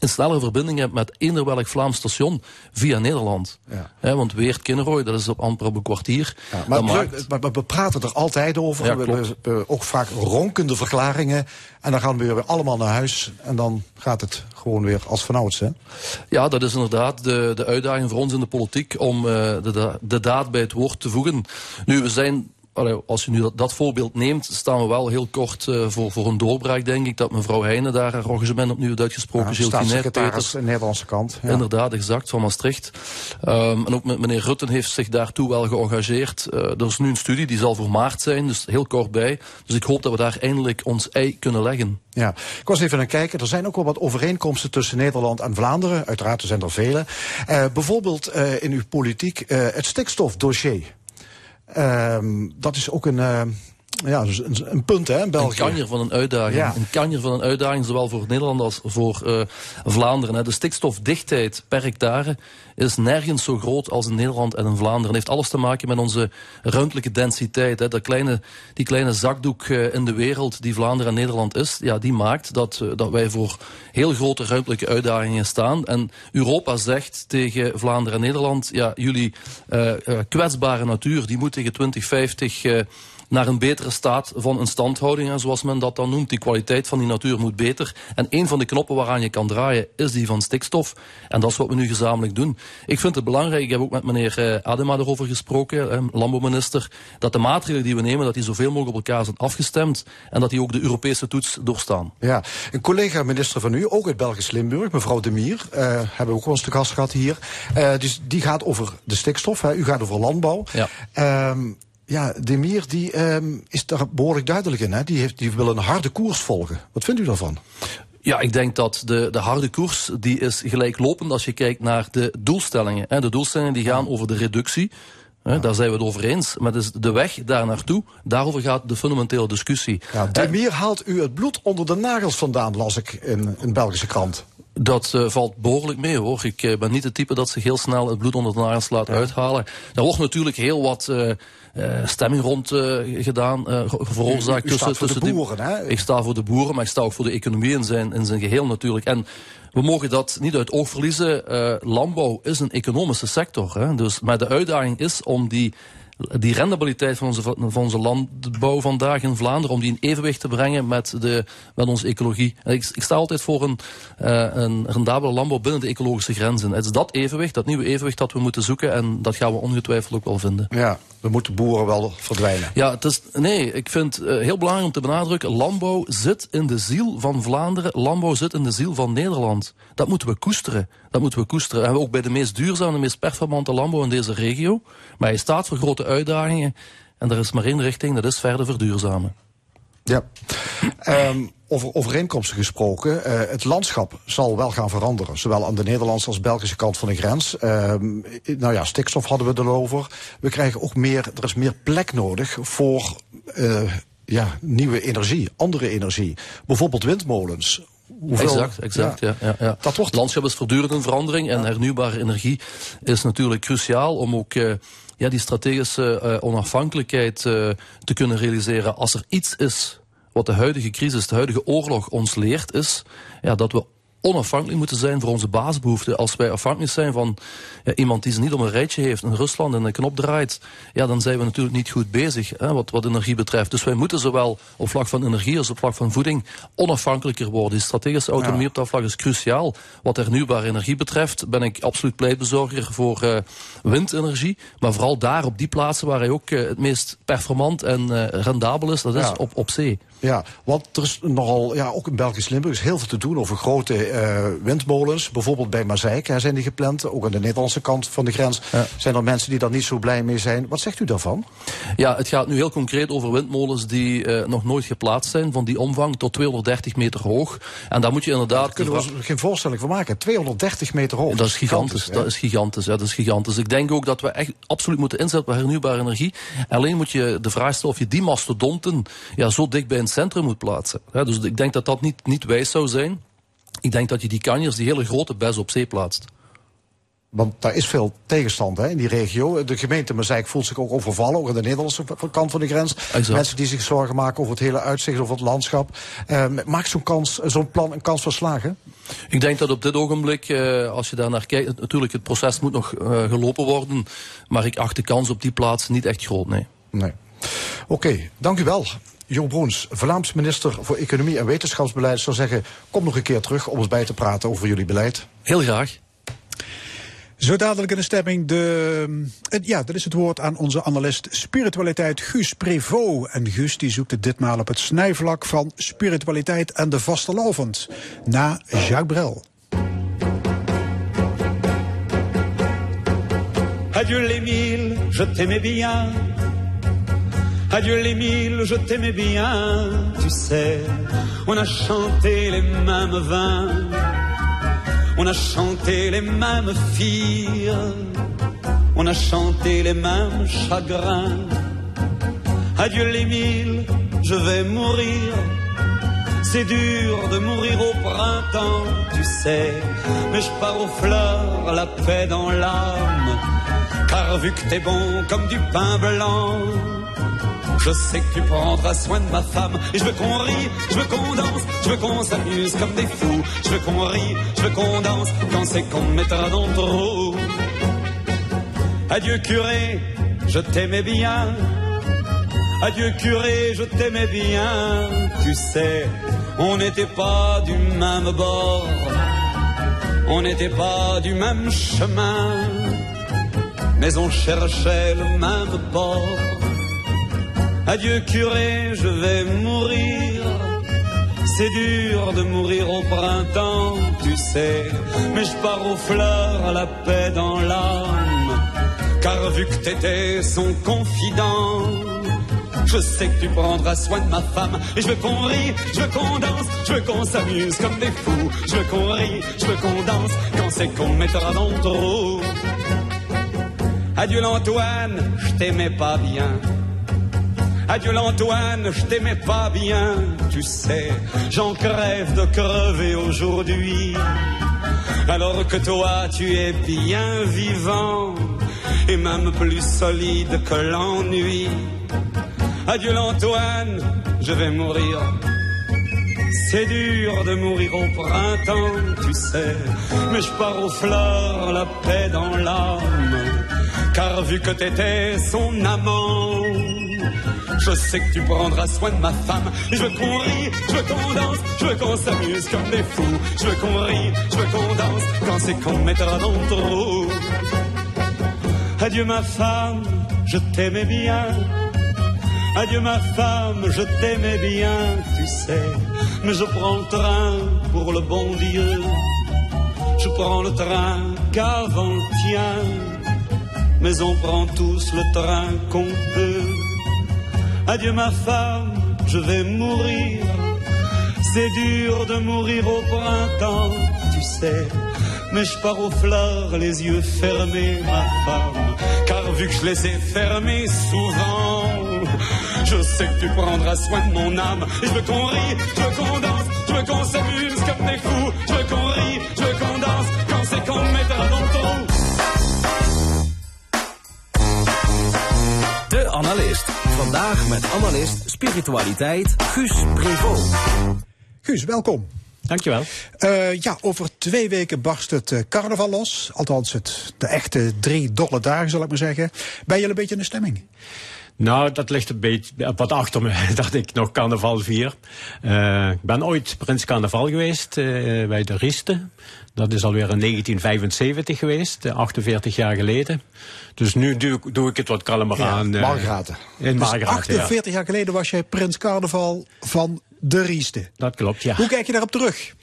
een snellere verbinding hebt met eender welk Vlaams station via Nederland. Ja. Want Weert Kinnerooi, dat is op amper op een kwartier. Ja, maar, maakt- maar we praten er altijd over. Ja, we, we- we- ook vaak ronkende verklaringen. En dan gaan we weer allemaal naar huis. En dan gaat het gewoon weer als vanouds. Hè? Ja, dat is inderdaad de, de uitdaging voor ons in de politiek om eh, de, de daad bij het woord te voegen. Nu, we zijn. Als je nu dat, dat voorbeeld neemt, staan we wel heel kort eh, voor, voor een doorbraak, denk ik. Dat mevrouw Heijnen daar haar engagement opnieuw heeft uitgesproken. Ja, staatssecretaris aan de Nederlandse kant. Ja. Inderdaad, exact, van Maastricht. Ehm, en ook met meneer Rutten heeft zich daartoe wel geëngageerd. Eh, er is nu een studie, die zal voor maart zijn, dus heel kort bij. Dus ik hoop dat we daar eindelijk ons ei kunnen leggen. Ja, ik was even aan het kijken. Er zijn ook wel wat overeenkomsten tussen Nederland en Vlaanderen. Uiteraard, er zijn er vele. Eh, bijvoorbeeld in uw politiek het stikstofdossier. Ehm, dat is ook een, eh, ja, dus een, een punt hè, in Een België. kanjer van een uitdaging. Ja. Een kanjer van een uitdaging, zowel voor Nederland als voor eh, Vlaanderen. hè. De stikstofdichtheid per hectare is nergens zo groot als in Nederland en in Vlaanderen. Het heeft alles te maken met onze ruimtelijke densiteit. Hè. Dat kleine, die kleine zakdoek eh, in de wereld die Vlaanderen en Nederland is, ja, die maakt dat, eh, dat wij voor heel grote ruimtelijke uitdagingen staan. En Europa zegt tegen Vlaanderen en Nederland, ja, jullie kwetsbare natuur, die moet tegen 2050... naar een betere staat van instandhouding, hè, zoals men dat dan noemt. Die kwaliteit van die natuur moet beter. En een van de knoppen waaraan je kan draaien is die van stikstof. En dat is wat we nu gezamenlijk doen. Ik vind het belangrijk, ik heb ook met meneer eh, Adema erover gesproken, landbouwminister, dat de maatregelen die we nemen, dat die zoveel mogelijk op elkaar zijn afgestemd en dat die ook de Europese toets doorstaan. Ja, een collega-minister van u, ook uit Belgisch Limburg, mevrouw De Mier, eh, hebben we ook eens te gast gehad hier. Eh, dus die gaat over de stikstof, hè. u gaat over landbouw. Ja. Ehm, ja, De Mier die, ehm, is daar behoorlijk duidelijk in. Hè. Die, heeft, die wil een harde koers volgen. Wat vindt u daarvan? Ja, ik denk dat de, de harde koers die is gelijklopend als je kijkt naar de doelstellingen. Hè. De doelstellingen die gaan over de reductie. Daar zijn we het over eens. Maar dus de weg daar naartoe, daarover gaat de fundamentele discussie. Ja, De Mier haalt u het bloed onder de nagels vandaan, las ik in een Belgische krant. Dat eh, valt behoorlijk mee hoor. Ik eh, ben niet het type dat zich heel snel het bloed onder de nagels laat uithalen. Er wordt natuurlijk heel wat eh, stemming rond gedaan, ge- veroorzaakt U- u tussen, voor de tussen die- boeren, hè? Ik sta voor de boeren, maar ik sta ook voor de economie in zijn, in zijn geheel natuurlijk. En we mogen dat niet uit oog verliezen. Landbouw is een economische sector. Hè? Dus, maar de uitdaging is om die die rendabiliteit van onze, van onze landbouw vandaag in Vlaanderen, om die in evenwicht te brengen met, de, met onze ecologie. En ik, ik sta altijd voor een, eh, een rendabele landbouw binnen de ecologische grenzen. Het is dat evenwicht, dat nieuwe evenwicht dat we moeten zoeken en dat gaan we ongetwijfeld ook wel vinden. Ja, dan moeten boeren wel verdwijnen. Ja, het is, nee, ik vind het eh, heel belangrijk om te benadrukken, landbouw zit in de ziel van Vlaanderen, landbouw zit in de ziel van Nederland. Dat moeten we koesteren. Dat moeten we koesteren. En ook bij de meest duurzame, meest performante landbouw in deze regio. Maar hij staat voor grote uitdagingen. En er is maar één richting, dat is verder verduurzamen. Ja. Ehm, over overeenkomsten gesproken. eh, het landschap zal wel gaan veranderen. Zowel aan de Nederlandse als Belgische kant van de grens. Ehm, nou ja, stikstof hadden we erover. We krijgen ook meer, er is meer plek nodig voor eh, ja, nieuwe energie, andere energie. Bijvoorbeeld windmolens. Hoeveel- Exact, exact. Ja. Ja, ja, Dat wordt- Het landschap is voortdurend in verandering en hernieuwbare energie is natuurlijk cruciaal om ook eh, ja, die strategische eh, onafhankelijkheid eh, te kunnen realiseren. Als er iets is wat de huidige crisis, de huidige oorlog ons leert, is ja, dat we onafhankelijk moeten zijn voor onze basisbehoeften. Als wij afhankelijk zijn van ja, iemand die ze niet om een rijtje heeft in Rusland en een knop draait, ja, dan zijn we natuurlijk niet goed bezig hè, wat, wat energie betreft. Dus wij moeten zowel op vlak van energie als op vlak van voeding onafhankelijker worden. Die strategische autonomie op dat vlak is cruciaal. Wat hernieuwbare energie betreft ben ik absoluut pleitbezorger voor eh, windenergie. Maar vooral daar op die plaatsen waar hij ook eh, het meest performant en eh, rendabel is, dat is Ja. op, op zee. Ja, want er is nogal, ja, ook in Belgisch Limburg is heel veel te doen over grote eh, windmolens. Bijvoorbeeld bij Mazeik zijn die gepland. Ook aan de Nederlandse kant van de grens Ja. zijn er mensen die daar niet zo blij mee zijn. Wat zegt u daarvan? Ja, het gaat nu heel concreet over windmolens die eh, nog nooit geplaatst zijn, van die omvang tot 230 meter hoog. En daar moet je inderdaad... Daar kunnen we ons geen voorstelling van maken. 230 meter hoog. Dat is gigantisch. Dat is gigantisch. Ja, dat is gigantisch. Ik denk ook dat we echt absoluut moeten inzetten op hernieuwbare energie. Alleen moet je de vraag stellen of je die mastodonten ja, zo dicht bij een centrum moet plaatsen. Dus ik denk dat dat niet, niet wijs zou zijn. Ik denk dat je die kanjers, die hele grote bes op zee plaatst. Want daar is veel tegenstand hè, in die regio. De gemeente Mazeik voelt zich ook overvallen, ook aan de Nederlandse kant van de grens. Exact. Mensen die zich zorgen maken over het hele uitzicht, over het landschap. Eh, maakt zo'n kans, zo'n plan een kans van slagen? Ik denk dat op dit ogenblik, eh, als je daar naar kijkt, natuurlijk het proces moet nog eh, gelopen worden. Maar ik acht de kans op die plaats niet echt groot, nee. Nee. Oké, dank u wel. Jo Broens, Vlaams minister voor Economie en Wetenschapsbeleid, zou zeggen: kom nog een keer terug om ons bij te praten over jullie beleid. Heel graag. Zo dadelijk in de stemming. De, ja, dat is het woord aan onze analist spiritualiteit Guus Prevot. En Guus die zoekt het ditmaal op het snijvlak van spiritualiteit en de vastelavond. Na Jacques Brel. Adieu les mille, je t'aimais bien. Adieu les mille, je t'aimais bien. Tu sais, on a chanté les mêmes vins. On a chanté les mêmes filles. On a chanté les mêmes chagrins. Adieu les mille, je vais mourir. C'est dur de mourir au printemps, tu sais. Mais je pars aux fleurs, la paix dans l'âme. Car vu que t'es bon comme du pain blanc, je sais que tu prendras soin de ma femme. Et je veux qu'on rie, je veux qu'on danse, je veux qu'on s'amuse comme des fous. Je veux qu'on rie, je veux qu'on danse quand c'est qu'on me mettra dans le trou. Adieu curé, je t'aimais bien. Adieu curé, je t'aimais bien. Tu sais, on n'était pas du même bord. On n'était pas du même chemin. Mais on cherchait le même port. Adieu curé, je vais mourir. C'est dur de mourir au printemps, tu sais. Mais je pars aux fleurs, à la paix dans l'âme. Car vu que t'étais son confident, je sais que tu prendras soin de ma femme. Et je veux qu'on rie, je veux qu'on danse, je veux qu'on s'amuse comme des fous. Je veux qu'on rie, je veux qu'on danse quand c'est qu'on me mettra dans le trou. Adieu l'Antoine, je t'aimais pas bien. Adieu l'Antoine, je t'aimais pas bien, tu sais, j'en crève de crever aujourd'hui. Alors que toi, tu es bien vivant et même plus solide que l'ennui. Adieu l'Antoine, je vais mourir. C'est dur de mourir au printemps, tu sais, mais je pars aux fleurs, la paix dans l'âme. Car vu que t'étais son amant, je sais que tu prendras soin de ma femme. Je veux qu'on rie, je veux qu'on danse, je veux qu'on s'amuse comme des fous. Je veux qu'on rie, je veux qu'on danse quand c'est qu'on me mettra dans le trou. Adieu ma femme, je t'aimais bien. Adieu ma femme, je t'aimais bien, tu sais. Mais je prends le train pour le bon Dieu. Je prends le train qu'avant le tien. Mais on prend tous le train qu'on peut. Adieu ma femme, je vais mourir. C'est dur de mourir au printemps, tu sais. Mais je pars aux fleurs, les yeux fermés, ma femme. Car vu que je les ai fermés souvent, je sais que tu prendras soin de mon âme. Et je veux qu'on rie, je veux qu'on danse, je veux qu'on s'amuse comme des fous. Je veux qu'on rie, je veux qu'on danse, quand c'est qu'on me mettra dans le trou. De Analist. Vandaag met analist spiritualiteit Guus Prevot. Guus, welkom. Dankjewel. Eh ja, over twee weken barst het eh, carnaval los. Althans, het, de echte drie dolle dagen, zal ik maar zeggen. Ben je al een beetje in de stemming? Nou, dat ligt een beetje wat achter me [laughs] dat ik nog carnaval vier. Eh, ik ben ooit prins carnaval geweest eh, bij de Rieste. Dat is alweer in 1975 geweest, eh, 48 jaar geleden. Dus nu doe, ik- doe ik het wat kalmer aan. eh, Margraten. In Dus Margraten, ja. 48 jaar geleden was jij prins carnaval van de Rieste. Dat klopt, ja. Hoe kijk je daarop terug?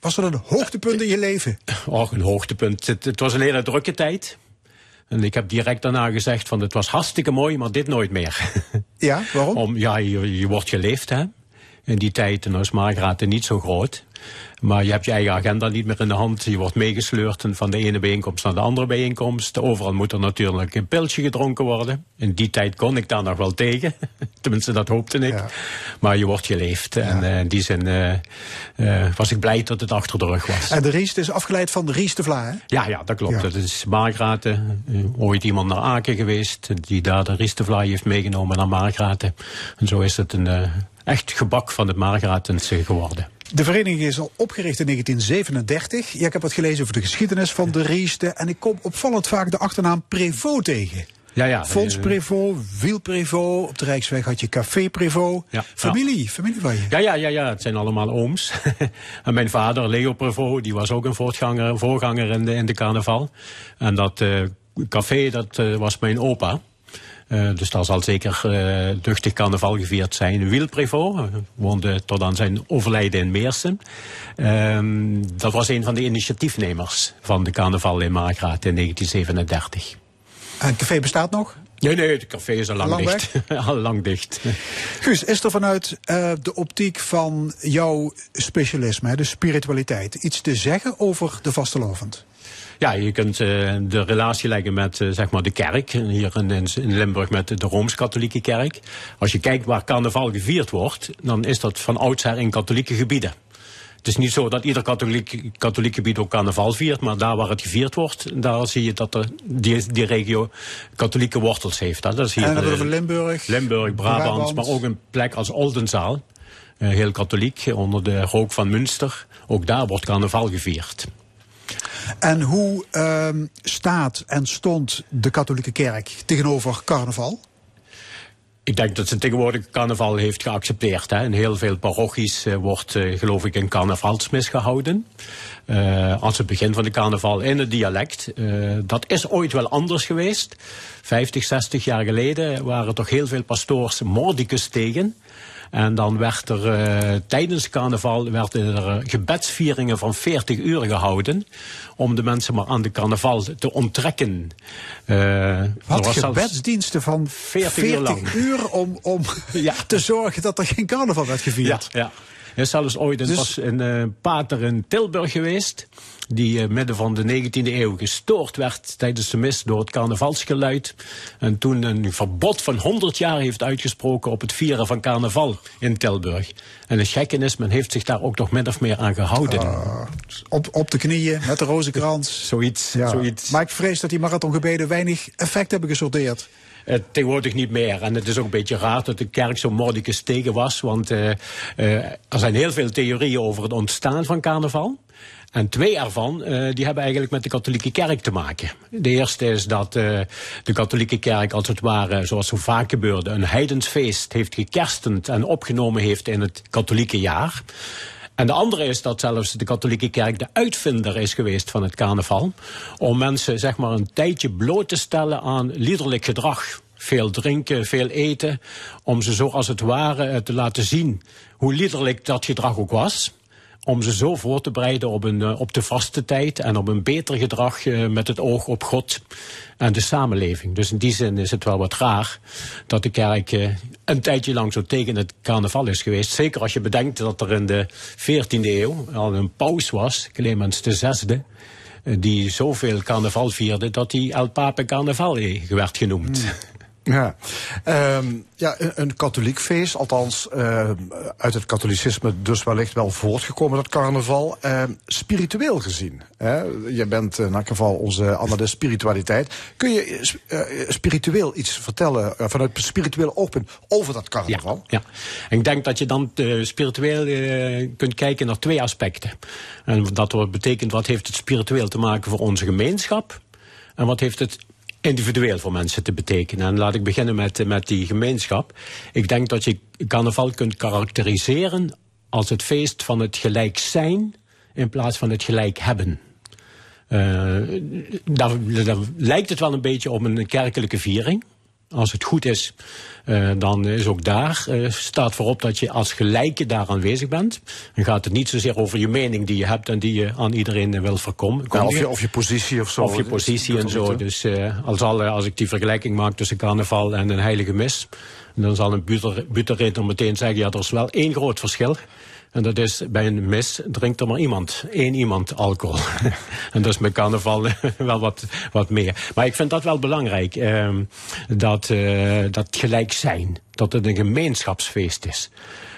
Was dat een hoogtepunt in je leven? Och, een hoogtepunt. Het, het was een hele drukke tijd. En ik heb direct daarna gezegd van het was hartstikke mooi, maar dit nooit meer. Ja, waarom? [laughs] Om, ja, je, je wordt geleefd, hè. In die tijd, en is Margraten niet zo groot. Maar je hebt je eigen agenda niet meer in de hand. Je wordt meegesleurd van de ene bijeenkomst naar de andere bijeenkomst. Overal moet er natuurlijk een pilsje gedronken worden. In die tijd kon ik daar nog wel tegen. [laughs] Tenminste, dat hoopte ik. Maar je wordt geleefd. En eh, in die zin eh, eh, was ik blij dat het achter de rug was. En de Riest is afgeleid van de Riest de Vla, hè? Ja, ja, dat klopt. Ja. Dat is Margraten. Ooit iemand naar Aken geweest. Die daar de Riestevlaai heeft meegenomen naar Margraten. En zo is het een echt gebak van het Margratense geworden. De vereniging is al opgericht in 1937. Ja, ik heb wat gelezen over de geschiedenis van de Rieste. En ik kom opvallend vaak de achternaam Prévost tegen. Ja, ja. Fons eh, Prévost, Wiel Prévost. Op de Rijksweg had je Café Prévost. Ja. Familie, familie van je. Ja, ja, ja, ja, het zijn allemaal ooms. en [laughs] mijn vader, Leo Prevot, die was ook een voortganger, voorganger in de, in de carnaval. En dat eh, café, dat eh, was mijn opa. Eh, dus daar zal zeker eh, duchtig carnaval gevierd zijn. Wiel Prevot eh, woonde tot aan zijn overlijden in Meersen. Ehm, dat was een van de initiatiefnemers van de carnaval in Margraat in 1937. En het café bestaat nog? Nee, nee, het café is al lang, Lang dicht. [laughs] al lang dicht. Guus, is er vanuit de optiek van jouw specialisme, de spiritualiteit, iets te zeggen over de vastelovend? Ja, je kunt eh, de relatie leggen met eh, zeg maar de kerk. Hier in, in Limburg met de Rooms-Katholieke kerk. Als je kijkt waar carnaval gevierd wordt, dan is dat van oudsher in katholieke gebieden. Het is niet zo dat ieder katholiek, katholiek gebied ook carnaval viert, maar daar waar het gevierd wordt, daar zie je dat er die, die regio katholieke wortels heeft. Hè. Dat is hier, en over Limburg. Limburg, Brabant, Brabant. maar ook een plek als Oldenzaal. eh, heel katholiek, onder de rook van Münster. Ook daar wordt carnaval gevierd. En hoe ehm, staat en stond de katholieke kerk tegenover carnaval? Ik denk dat ze tegenwoordig carnaval heeft geaccepteerd. Hè. In heel veel parochies eh, wordt, eh, geloof ik, een carnavalsmis gehouden. Eh, als het begin van de carnaval in het dialect. Dat is ooit wel anders geweest. 50, 60 jaar geleden waren toch heel veel pastoors mordicus tegen. En dan werd er eh, tijdens carnaval werden er eh, gebedsvieringen van 40 uur gehouden. Om de mensen maar aan de carnaval te onttrekken. Er Wat gebedsdiensten van 40 uur lang. uur om, om [laughs] te zorgen dat er geen carnaval werd gevierd. Ja, ja. Er is zelfs ooit een, Dus- was een eh, pater in Tilburg geweest. Die eh, midden van de 19e eeuw gestoord werd tijdens de mis door het carnavalsgeluid. En toen een verbod van 100 jaar heeft uitgesproken op het vieren van carnaval in Tilburg. En het gekke is, men heeft zich daar ook nog min of meer aan gehouden. Ah, Op, op de knieën, met de rozenkrans. zoiets, Ja. zoiets. Maar ik vrees dat die marathongebeden weinig effect hebben gesorteerd. Eh, tegenwoordig niet meer. En het is ook een beetje raar dat de kerk zo mordicus tegen was. Want eh, eh, er zijn heel veel theorieën over het ontstaan van carnaval. En twee ervan die hebben eigenlijk met de katholieke kerk te maken. De eerste is dat de katholieke kerk als het ware, zoals zo vaak gebeurde, een heidensfeest heeft gekerstend en opgenomen heeft in het katholieke jaar. En de andere is dat zelfs de katholieke kerk de uitvinder is geweest van het carnaval. Om mensen zeg maar een tijdje bloot te stellen aan liederlijk gedrag. Veel drinken, veel eten. Om ze zo als het ware eh, te laten zien hoe liederlijk dat gedrag ook was. Om ze zo voor te bereiden op, een, eh, op de vaste tijd en op een beter gedrag eh, met het oog op God en de samenleving. Dus in die zin is het wel wat raar dat de kerk eh, een tijdje lang zo tegen het carnaval is geweest. Zeker als je bedenkt dat er in de 14e eeuw al een paus was, Clemens VI, die zoveel carnaval vierde dat hij El Pape Carnaval werd genoemd. Ja, Ehm, ja een, katholiek feest, althans eh, uit het katholicisme dus wellicht wel voortgekomen, dat carnaval. Ehm, spiritueel gezien, hè? je bent in elk geval onze analist spiritualiteit. Kun je eh, spiritueel iets vertellen, eh, vanuit spiritueel oogpunt, over dat carnaval? Ja, en ik denk dat je dan eh, spiritueel eh, kunt kijken naar twee aspecten. En dat betekent wat heeft het spiritueel te maken voor onze gemeenschap en wat heeft het individueel voor mensen te betekenen. En laat ik beginnen met, met die gemeenschap. Ik denk dat je carnaval kunt karakteriseren als het feest van het gelijk zijn in plaats van het gelijk hebben. Eh, daar, daar lijkt het wel een beetje op een kerkelijke viering. Als het goed is, eh, dan is ook daar, eh, staat voorop dat je als gelijke daar aanwezig bent. Dan gaat het niet zozeer over je mening die je hebt en die je aan iedereen wil voorkomen. Of, je, of je positie of zo. Of je positie en zo. Dus eh, als, alle, als ik die vergelijking maak tussen carnaval en een heilige mis, dan zal een buterreter meteen zeggen, ja, er is wel één groot verschil. En dat is bij een mis drinkt er maar iemand, één iemand alcohol. [laughs] en dat is met carnaval [laughs] wel wat, wat meer. Maar ik vind dat wel belangrijk, ehm, dat, eh, dat gelijk zijn. Dat het een gemeenschapsfeest is.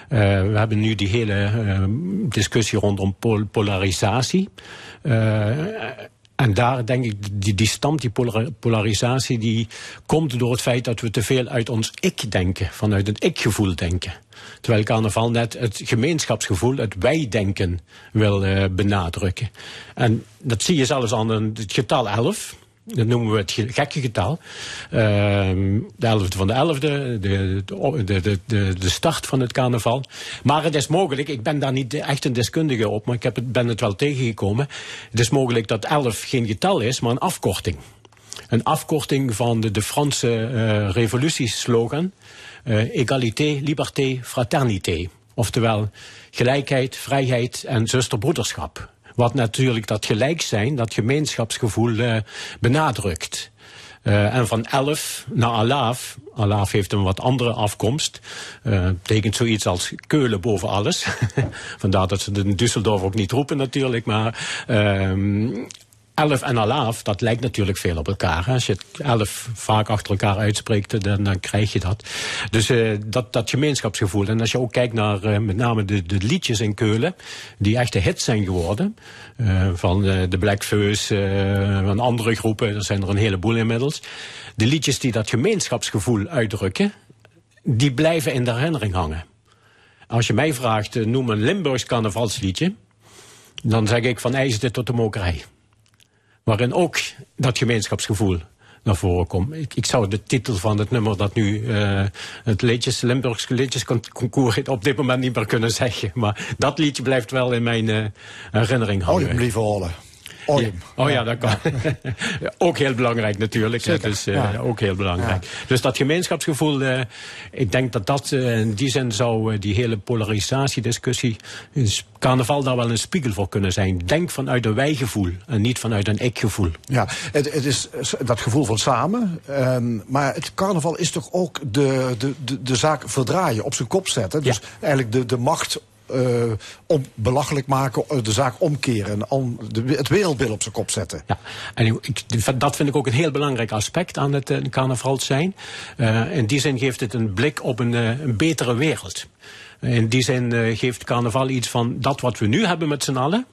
Eh, we hebben nu die hele ehm, discussie rondom pol- polarisatie. Eh, en daar denk ik, die, die stamt, die polar- polarisatie, die komt door het feit dat we te veel uit ons ik denken, vanuit een ik-gevoel denken. Terwijl carnaval net het gemeenschapsgevoel, het wij-denken wil eh, benadrukken. En dat zie je zelfs aan het getal 11. Dat noemen we het ge- gekke getal. Ehm, de 11e van de 11e, de, de, de, de, start van het carnaval. Maar het is mogelijk, ik ben daar niet echt een deskundige op, maar ik heb het, ben het wel tegengekomen. Het is mogelijk dat 11 geen getal is, maar een afkorting. Een afkorting van de, de Franse eh revolutieslogan. égalité, liberté, fraternité. Oftewel gelijkheid, vrijheid en zusterbroederschap. Wat natuurlijk dat gelijk zijn, dat gemeenschapsgevoel eh, benadrukt. Eh, en van 11 naar Alaaf. Alaaf heeft een wat andere afkomst. Eh, betekent zoiets als Keulen boven alles. [laughs] Vandaar dat ze in Düsseldorf ook niet roepen natuurlijk. Maar 11 en alaaf, dat lijkt natuurlijk veel op elkaar. Als je het 11 vaak achter elkaar uitspreekt, dan, dan krijg je dat. Dus eh, dat, dat gemeenschapsgevoel. En als je ook kijkt naar eh, met name de, de liedjes in Keulen, die echte hits zijn geworden. eh, van de Black eh, van andere groepen, er zijn er een heleboel inmiddels. De liedjes die dat gemeenschapsgevoel uitdrukken, die blijven in de herinnering hangen. Als je mij vraagt, noem een Limburgs carnavalsliedje, dan zeg ik van IJsde tot de mokerij waarin ook dat gemeenschapsgevoel naar voren komt. Ik, ik zou de titel van het nummer dat nu eh, het liedjes, Limburgse liedjesconcours heet, op dit moment niet meer kunnen zeggen. Maar dat liedje blijft wel in mijn eh, herinnering je hangen. liever holen. Hou hem. Oh ja, dat kan. [laughs] ook heel belangrijk natuurlijk. Zeker, Dus, eh, ja. Ook heel belangrijk. Dus dat gemeenschapsgevoel, eh, ik denk dat dat eh, in die zin zou die hele polarisatiediscussie, is carnaval daar wel een spiegel voor kunnen zijn. Denk vanuit een wijgevoel en niet vanuit een ik-gevoel. Ja, het, het is dat gevoel van samen. ehm, maar het carnaval is toch ook de, de, de, de zaak verdraaien, op zijn kop zetten. Dus eigenlijk de, de macht om belachelijk maken, eh, de zaak omkeren. En om de, het wereldbeeld op zijn kop zetten. Ja, en ik, dat vind ik ook een heel belangrijk aspect aan het eh, carnaval zijn. Eh, in die zin geeft het een blik op een, eh, een betere wereld. In die zin eh, geeft carnaval iets van dat wat we nu hebben met z'n allen.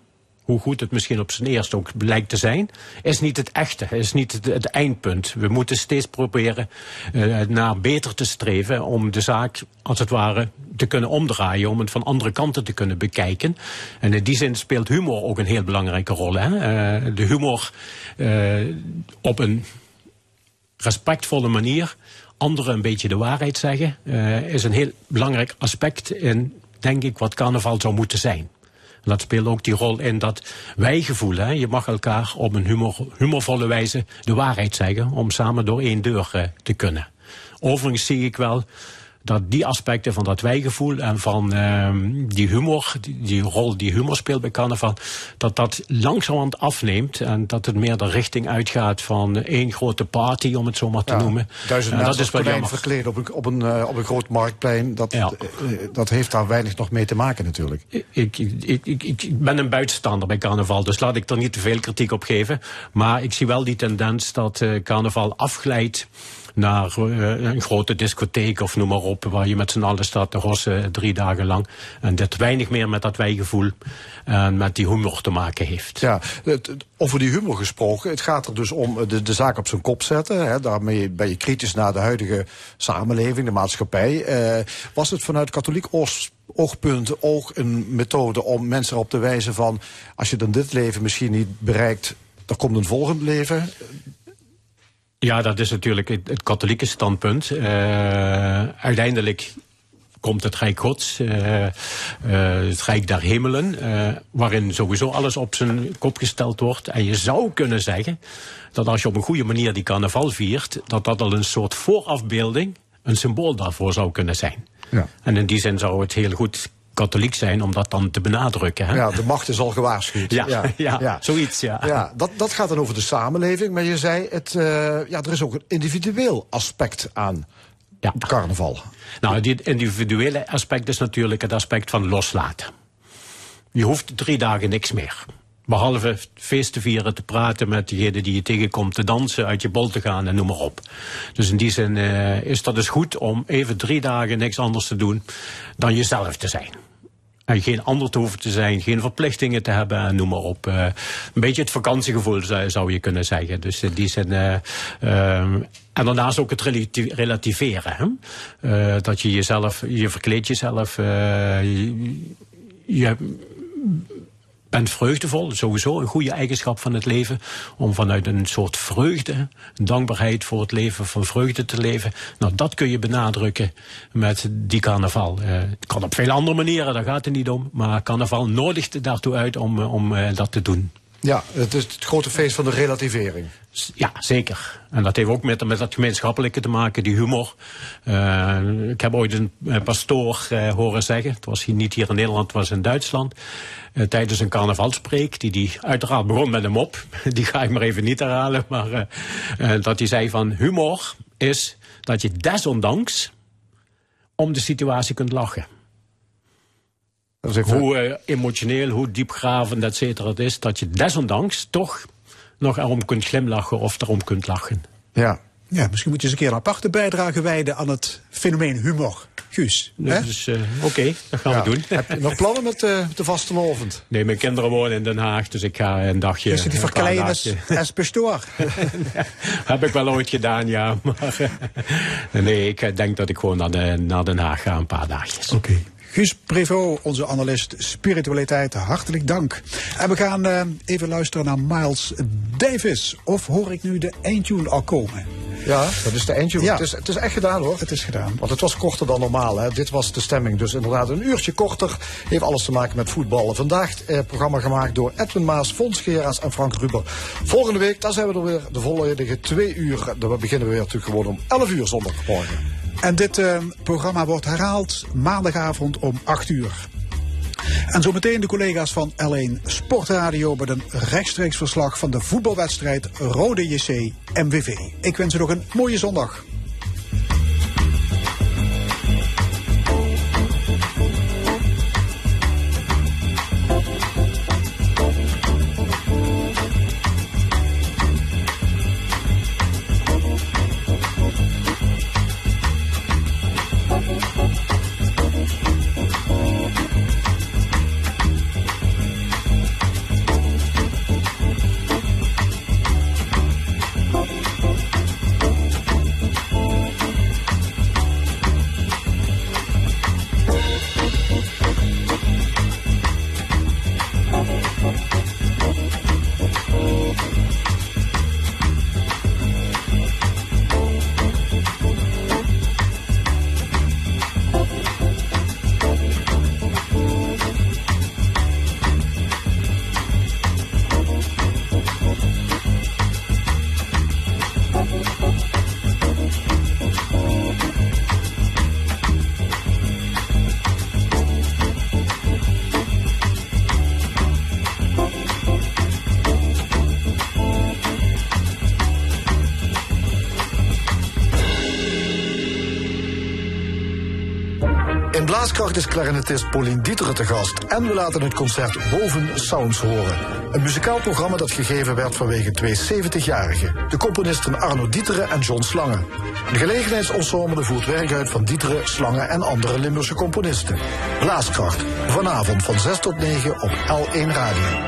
Hoe goed het misschien op zijn eerst ook lijkt te zijn, is niet het echte, is niet het, eindpunt. We moeten steeds proberen eh, naar beter te streven om de zaak, als het ware, te kunnen omdraaien, om het van andere kanten te kunnen bekijken. En in die zin speelt humor ook een heel belangrijke rol. Hè? Eh, de humor eh, op een respectvolle manier anderen een beetje de waarheid zeggen, is een heel belangrijk aspect in, denk ik, wat carnaval zou moeten zijn. En dat speelt ook die rol in dat wijgevoel. Hè? Je mag elkaar op een humor, humorvolle wijze de waarheid zeggen om samen door één deur eh, te kunnen. Overigens zie ik wel dat die aspecten van dat wijgevoel en van ehm, die humor, die, die rol die humor speelt bij carnaval, dat dat langzamerhand afneemt en dat het meer de richting uitgaat van één grote party, om het zo maar te Ja, noemen. Duizend En dat is wel jammer. verkleed op een, op, een, eh, op een groot marktplein. Dat, Ja. eh, dat heeft daar weinig nog mee te maken natuurlijk. Ik, ik, ik, ik, ben een buitenstaander bij carnaval, dus laat ik er niet te veel kritiek op geven. Maar ik zie wel die tendens dat eh, carnaval afglijdt naar eh, een grote discotheek of noem maar op, waar je met z'n allen staat te rossen drie dagen lang. En dat weinig meer met dat wijgevoel en met die humor te maken heeft. Ja, over die humor gesproken. Het gaat er dus om eh, de, de zaak op zijn kop zetten. Hè. Daarmee ben je kritisch naar de huidige samenleving, de maatschappij. Eh, was het vanuit katholiek oogpunt ook een methode om mensen erop te wijzen van... als je dan dit leven misschien niet bereikt, dan komt een volgend leven? Ja, dat is natuurlijk het, het katholieke standpunt. Eh, uiteindelijk komt het Rijk Gods, eh, eh, het Rijk der Hemelen, waarin sowieso alles op zijn kop gesteld wordt. En je zou kunnen zeggen dat als je op een goede manier die carnaval viert, dat dat al een soort voorafbeelding, een symbool daarvoor zou kunnen zijn. Ja. En in die zin zou het heel goed katholiek zijn om dat dan te benadrukken. Hè? Ja, de macht is al gewaarschuwd. [laughs] Ja, ja, zoiets, ja. Ja, dat, dat gaat dan over de samenleving. Maar je zei, het, eh, ja, er is ook een individueel aspect aan Ja. carnaval. Nou, dit individuele aspect is natuurlijk het aspect van loslaten. Je hoeft drie dagen niks meer. Behalve feest te vieren, te praten met diegene die je tegenkomt, te dansen, uit je bol te gaan en noem maar op. Dus in die zin uh, is dat dus goed om even drie dagen niks anders te doen dan jezelf te zijn. En geen ander te hoeven te zijn, geen verplichtingen te hebben en noem maar op. Uh, een beetje het vakantiegevoel zou, je kunnen zeggen. Dus in die zin. Uh, en daarnaast ook het relativeren. Dat je jezelf, je verkleedt jezelf. je, je bent vreugdevol, sowieso een goede eigenschap van het leven. Om vanuit een soort vreugde, dankbaarheid voor het leven, van vreugde te leven. Nou, dat kun je benadrukken met die carnaval. Uh, het kan op veel andere manieren, daar gaat het niet om. Maar carnaval nodigt daartoe uit om, om uh, dat te doen. Ja, het is het grote feest van de relativering. Ja, zeker. En dat heeft ook met, met dat gemeenschappelijke te maken, die humor. Uh, ik heb ooit een pastoor uh, horen zeggen, het was niet hier in Nederland, het was in Duitsland. Uh, tijdens een carnavalspreek, die die uiteraard begon met een mop. [laughs] Die ga ik maar even niet herhalen, maar dat hij zei van humor is dat je desondanks om de situatie kunt lachen. Hoe emotioneel, hoe diepgravend, et cetera het is, dat je desondanks toch nog erom kunt glimlachen of erom kunt lachen. Ja. Ja, misschien moet je eens een keer een aparte bijdrage wijden aan het fenomeen humor. Guus. Dus, uh, Oké, okay, dat gaan ja. we doen. Heb je nog plannen met uh, de vastelovend? Nee, mijn kinderen wonen in Den Haag, dus ik ga een dagje... Dus die verkleinen als, als pastoor? [laughs] heb ik wel ooit gedaan, ja. Maar [laughs] nee, ik denk dat ik gewoon naar, de, naar Den Haag ga een paar dagjes. Oké. Okay. Guus Prevot, onze analist spiritualiteit, hartelijk dank. En we gaan uh, even luisteren naar Miles Davis. Of hoor ik nu de eindtune al komen? Ja, dat is de eindtune. Ja. Het, is, het is echt gedaan hoor. Het is gedaan. Want het was korter dan normaal. Hè. Dit was de stemming. Dus inderdaad een uurtje korter. Heeft alles te maken met voetballen. Vandaag eh, programma gemaakt door Edwin Maas, Fons Geraas en Frank Ruber. Volgende week, dan zijn we er weer de volledige twee uur. Dan beginnen we weer natuurlijk gewoon om 11 uur zondagmorgen. En dit uh, programma wordt herhaald maandagavond om 8 uur. En zometeen de collega's van L1 Sportradio met een rechtstreeks verslag van de voetbalwedstrijd Rode JC MVV. Ik wens u nog een mooie zondag. Blaaskracht is clarinetist Pauline Dieteren te gast. En we laten het concert Boven Sounds horen. Een muzikaal programma dat gegeven werd vanwege twee 70-jarigen. De componisten Arno Dieteren en John Slangen. De gelegenheidsensemble voert werk uit van Dieteren, Slangen en andere Limburgse componisten. Blaaskracht. Vanavond van 6 tot 9 op L1 Radio.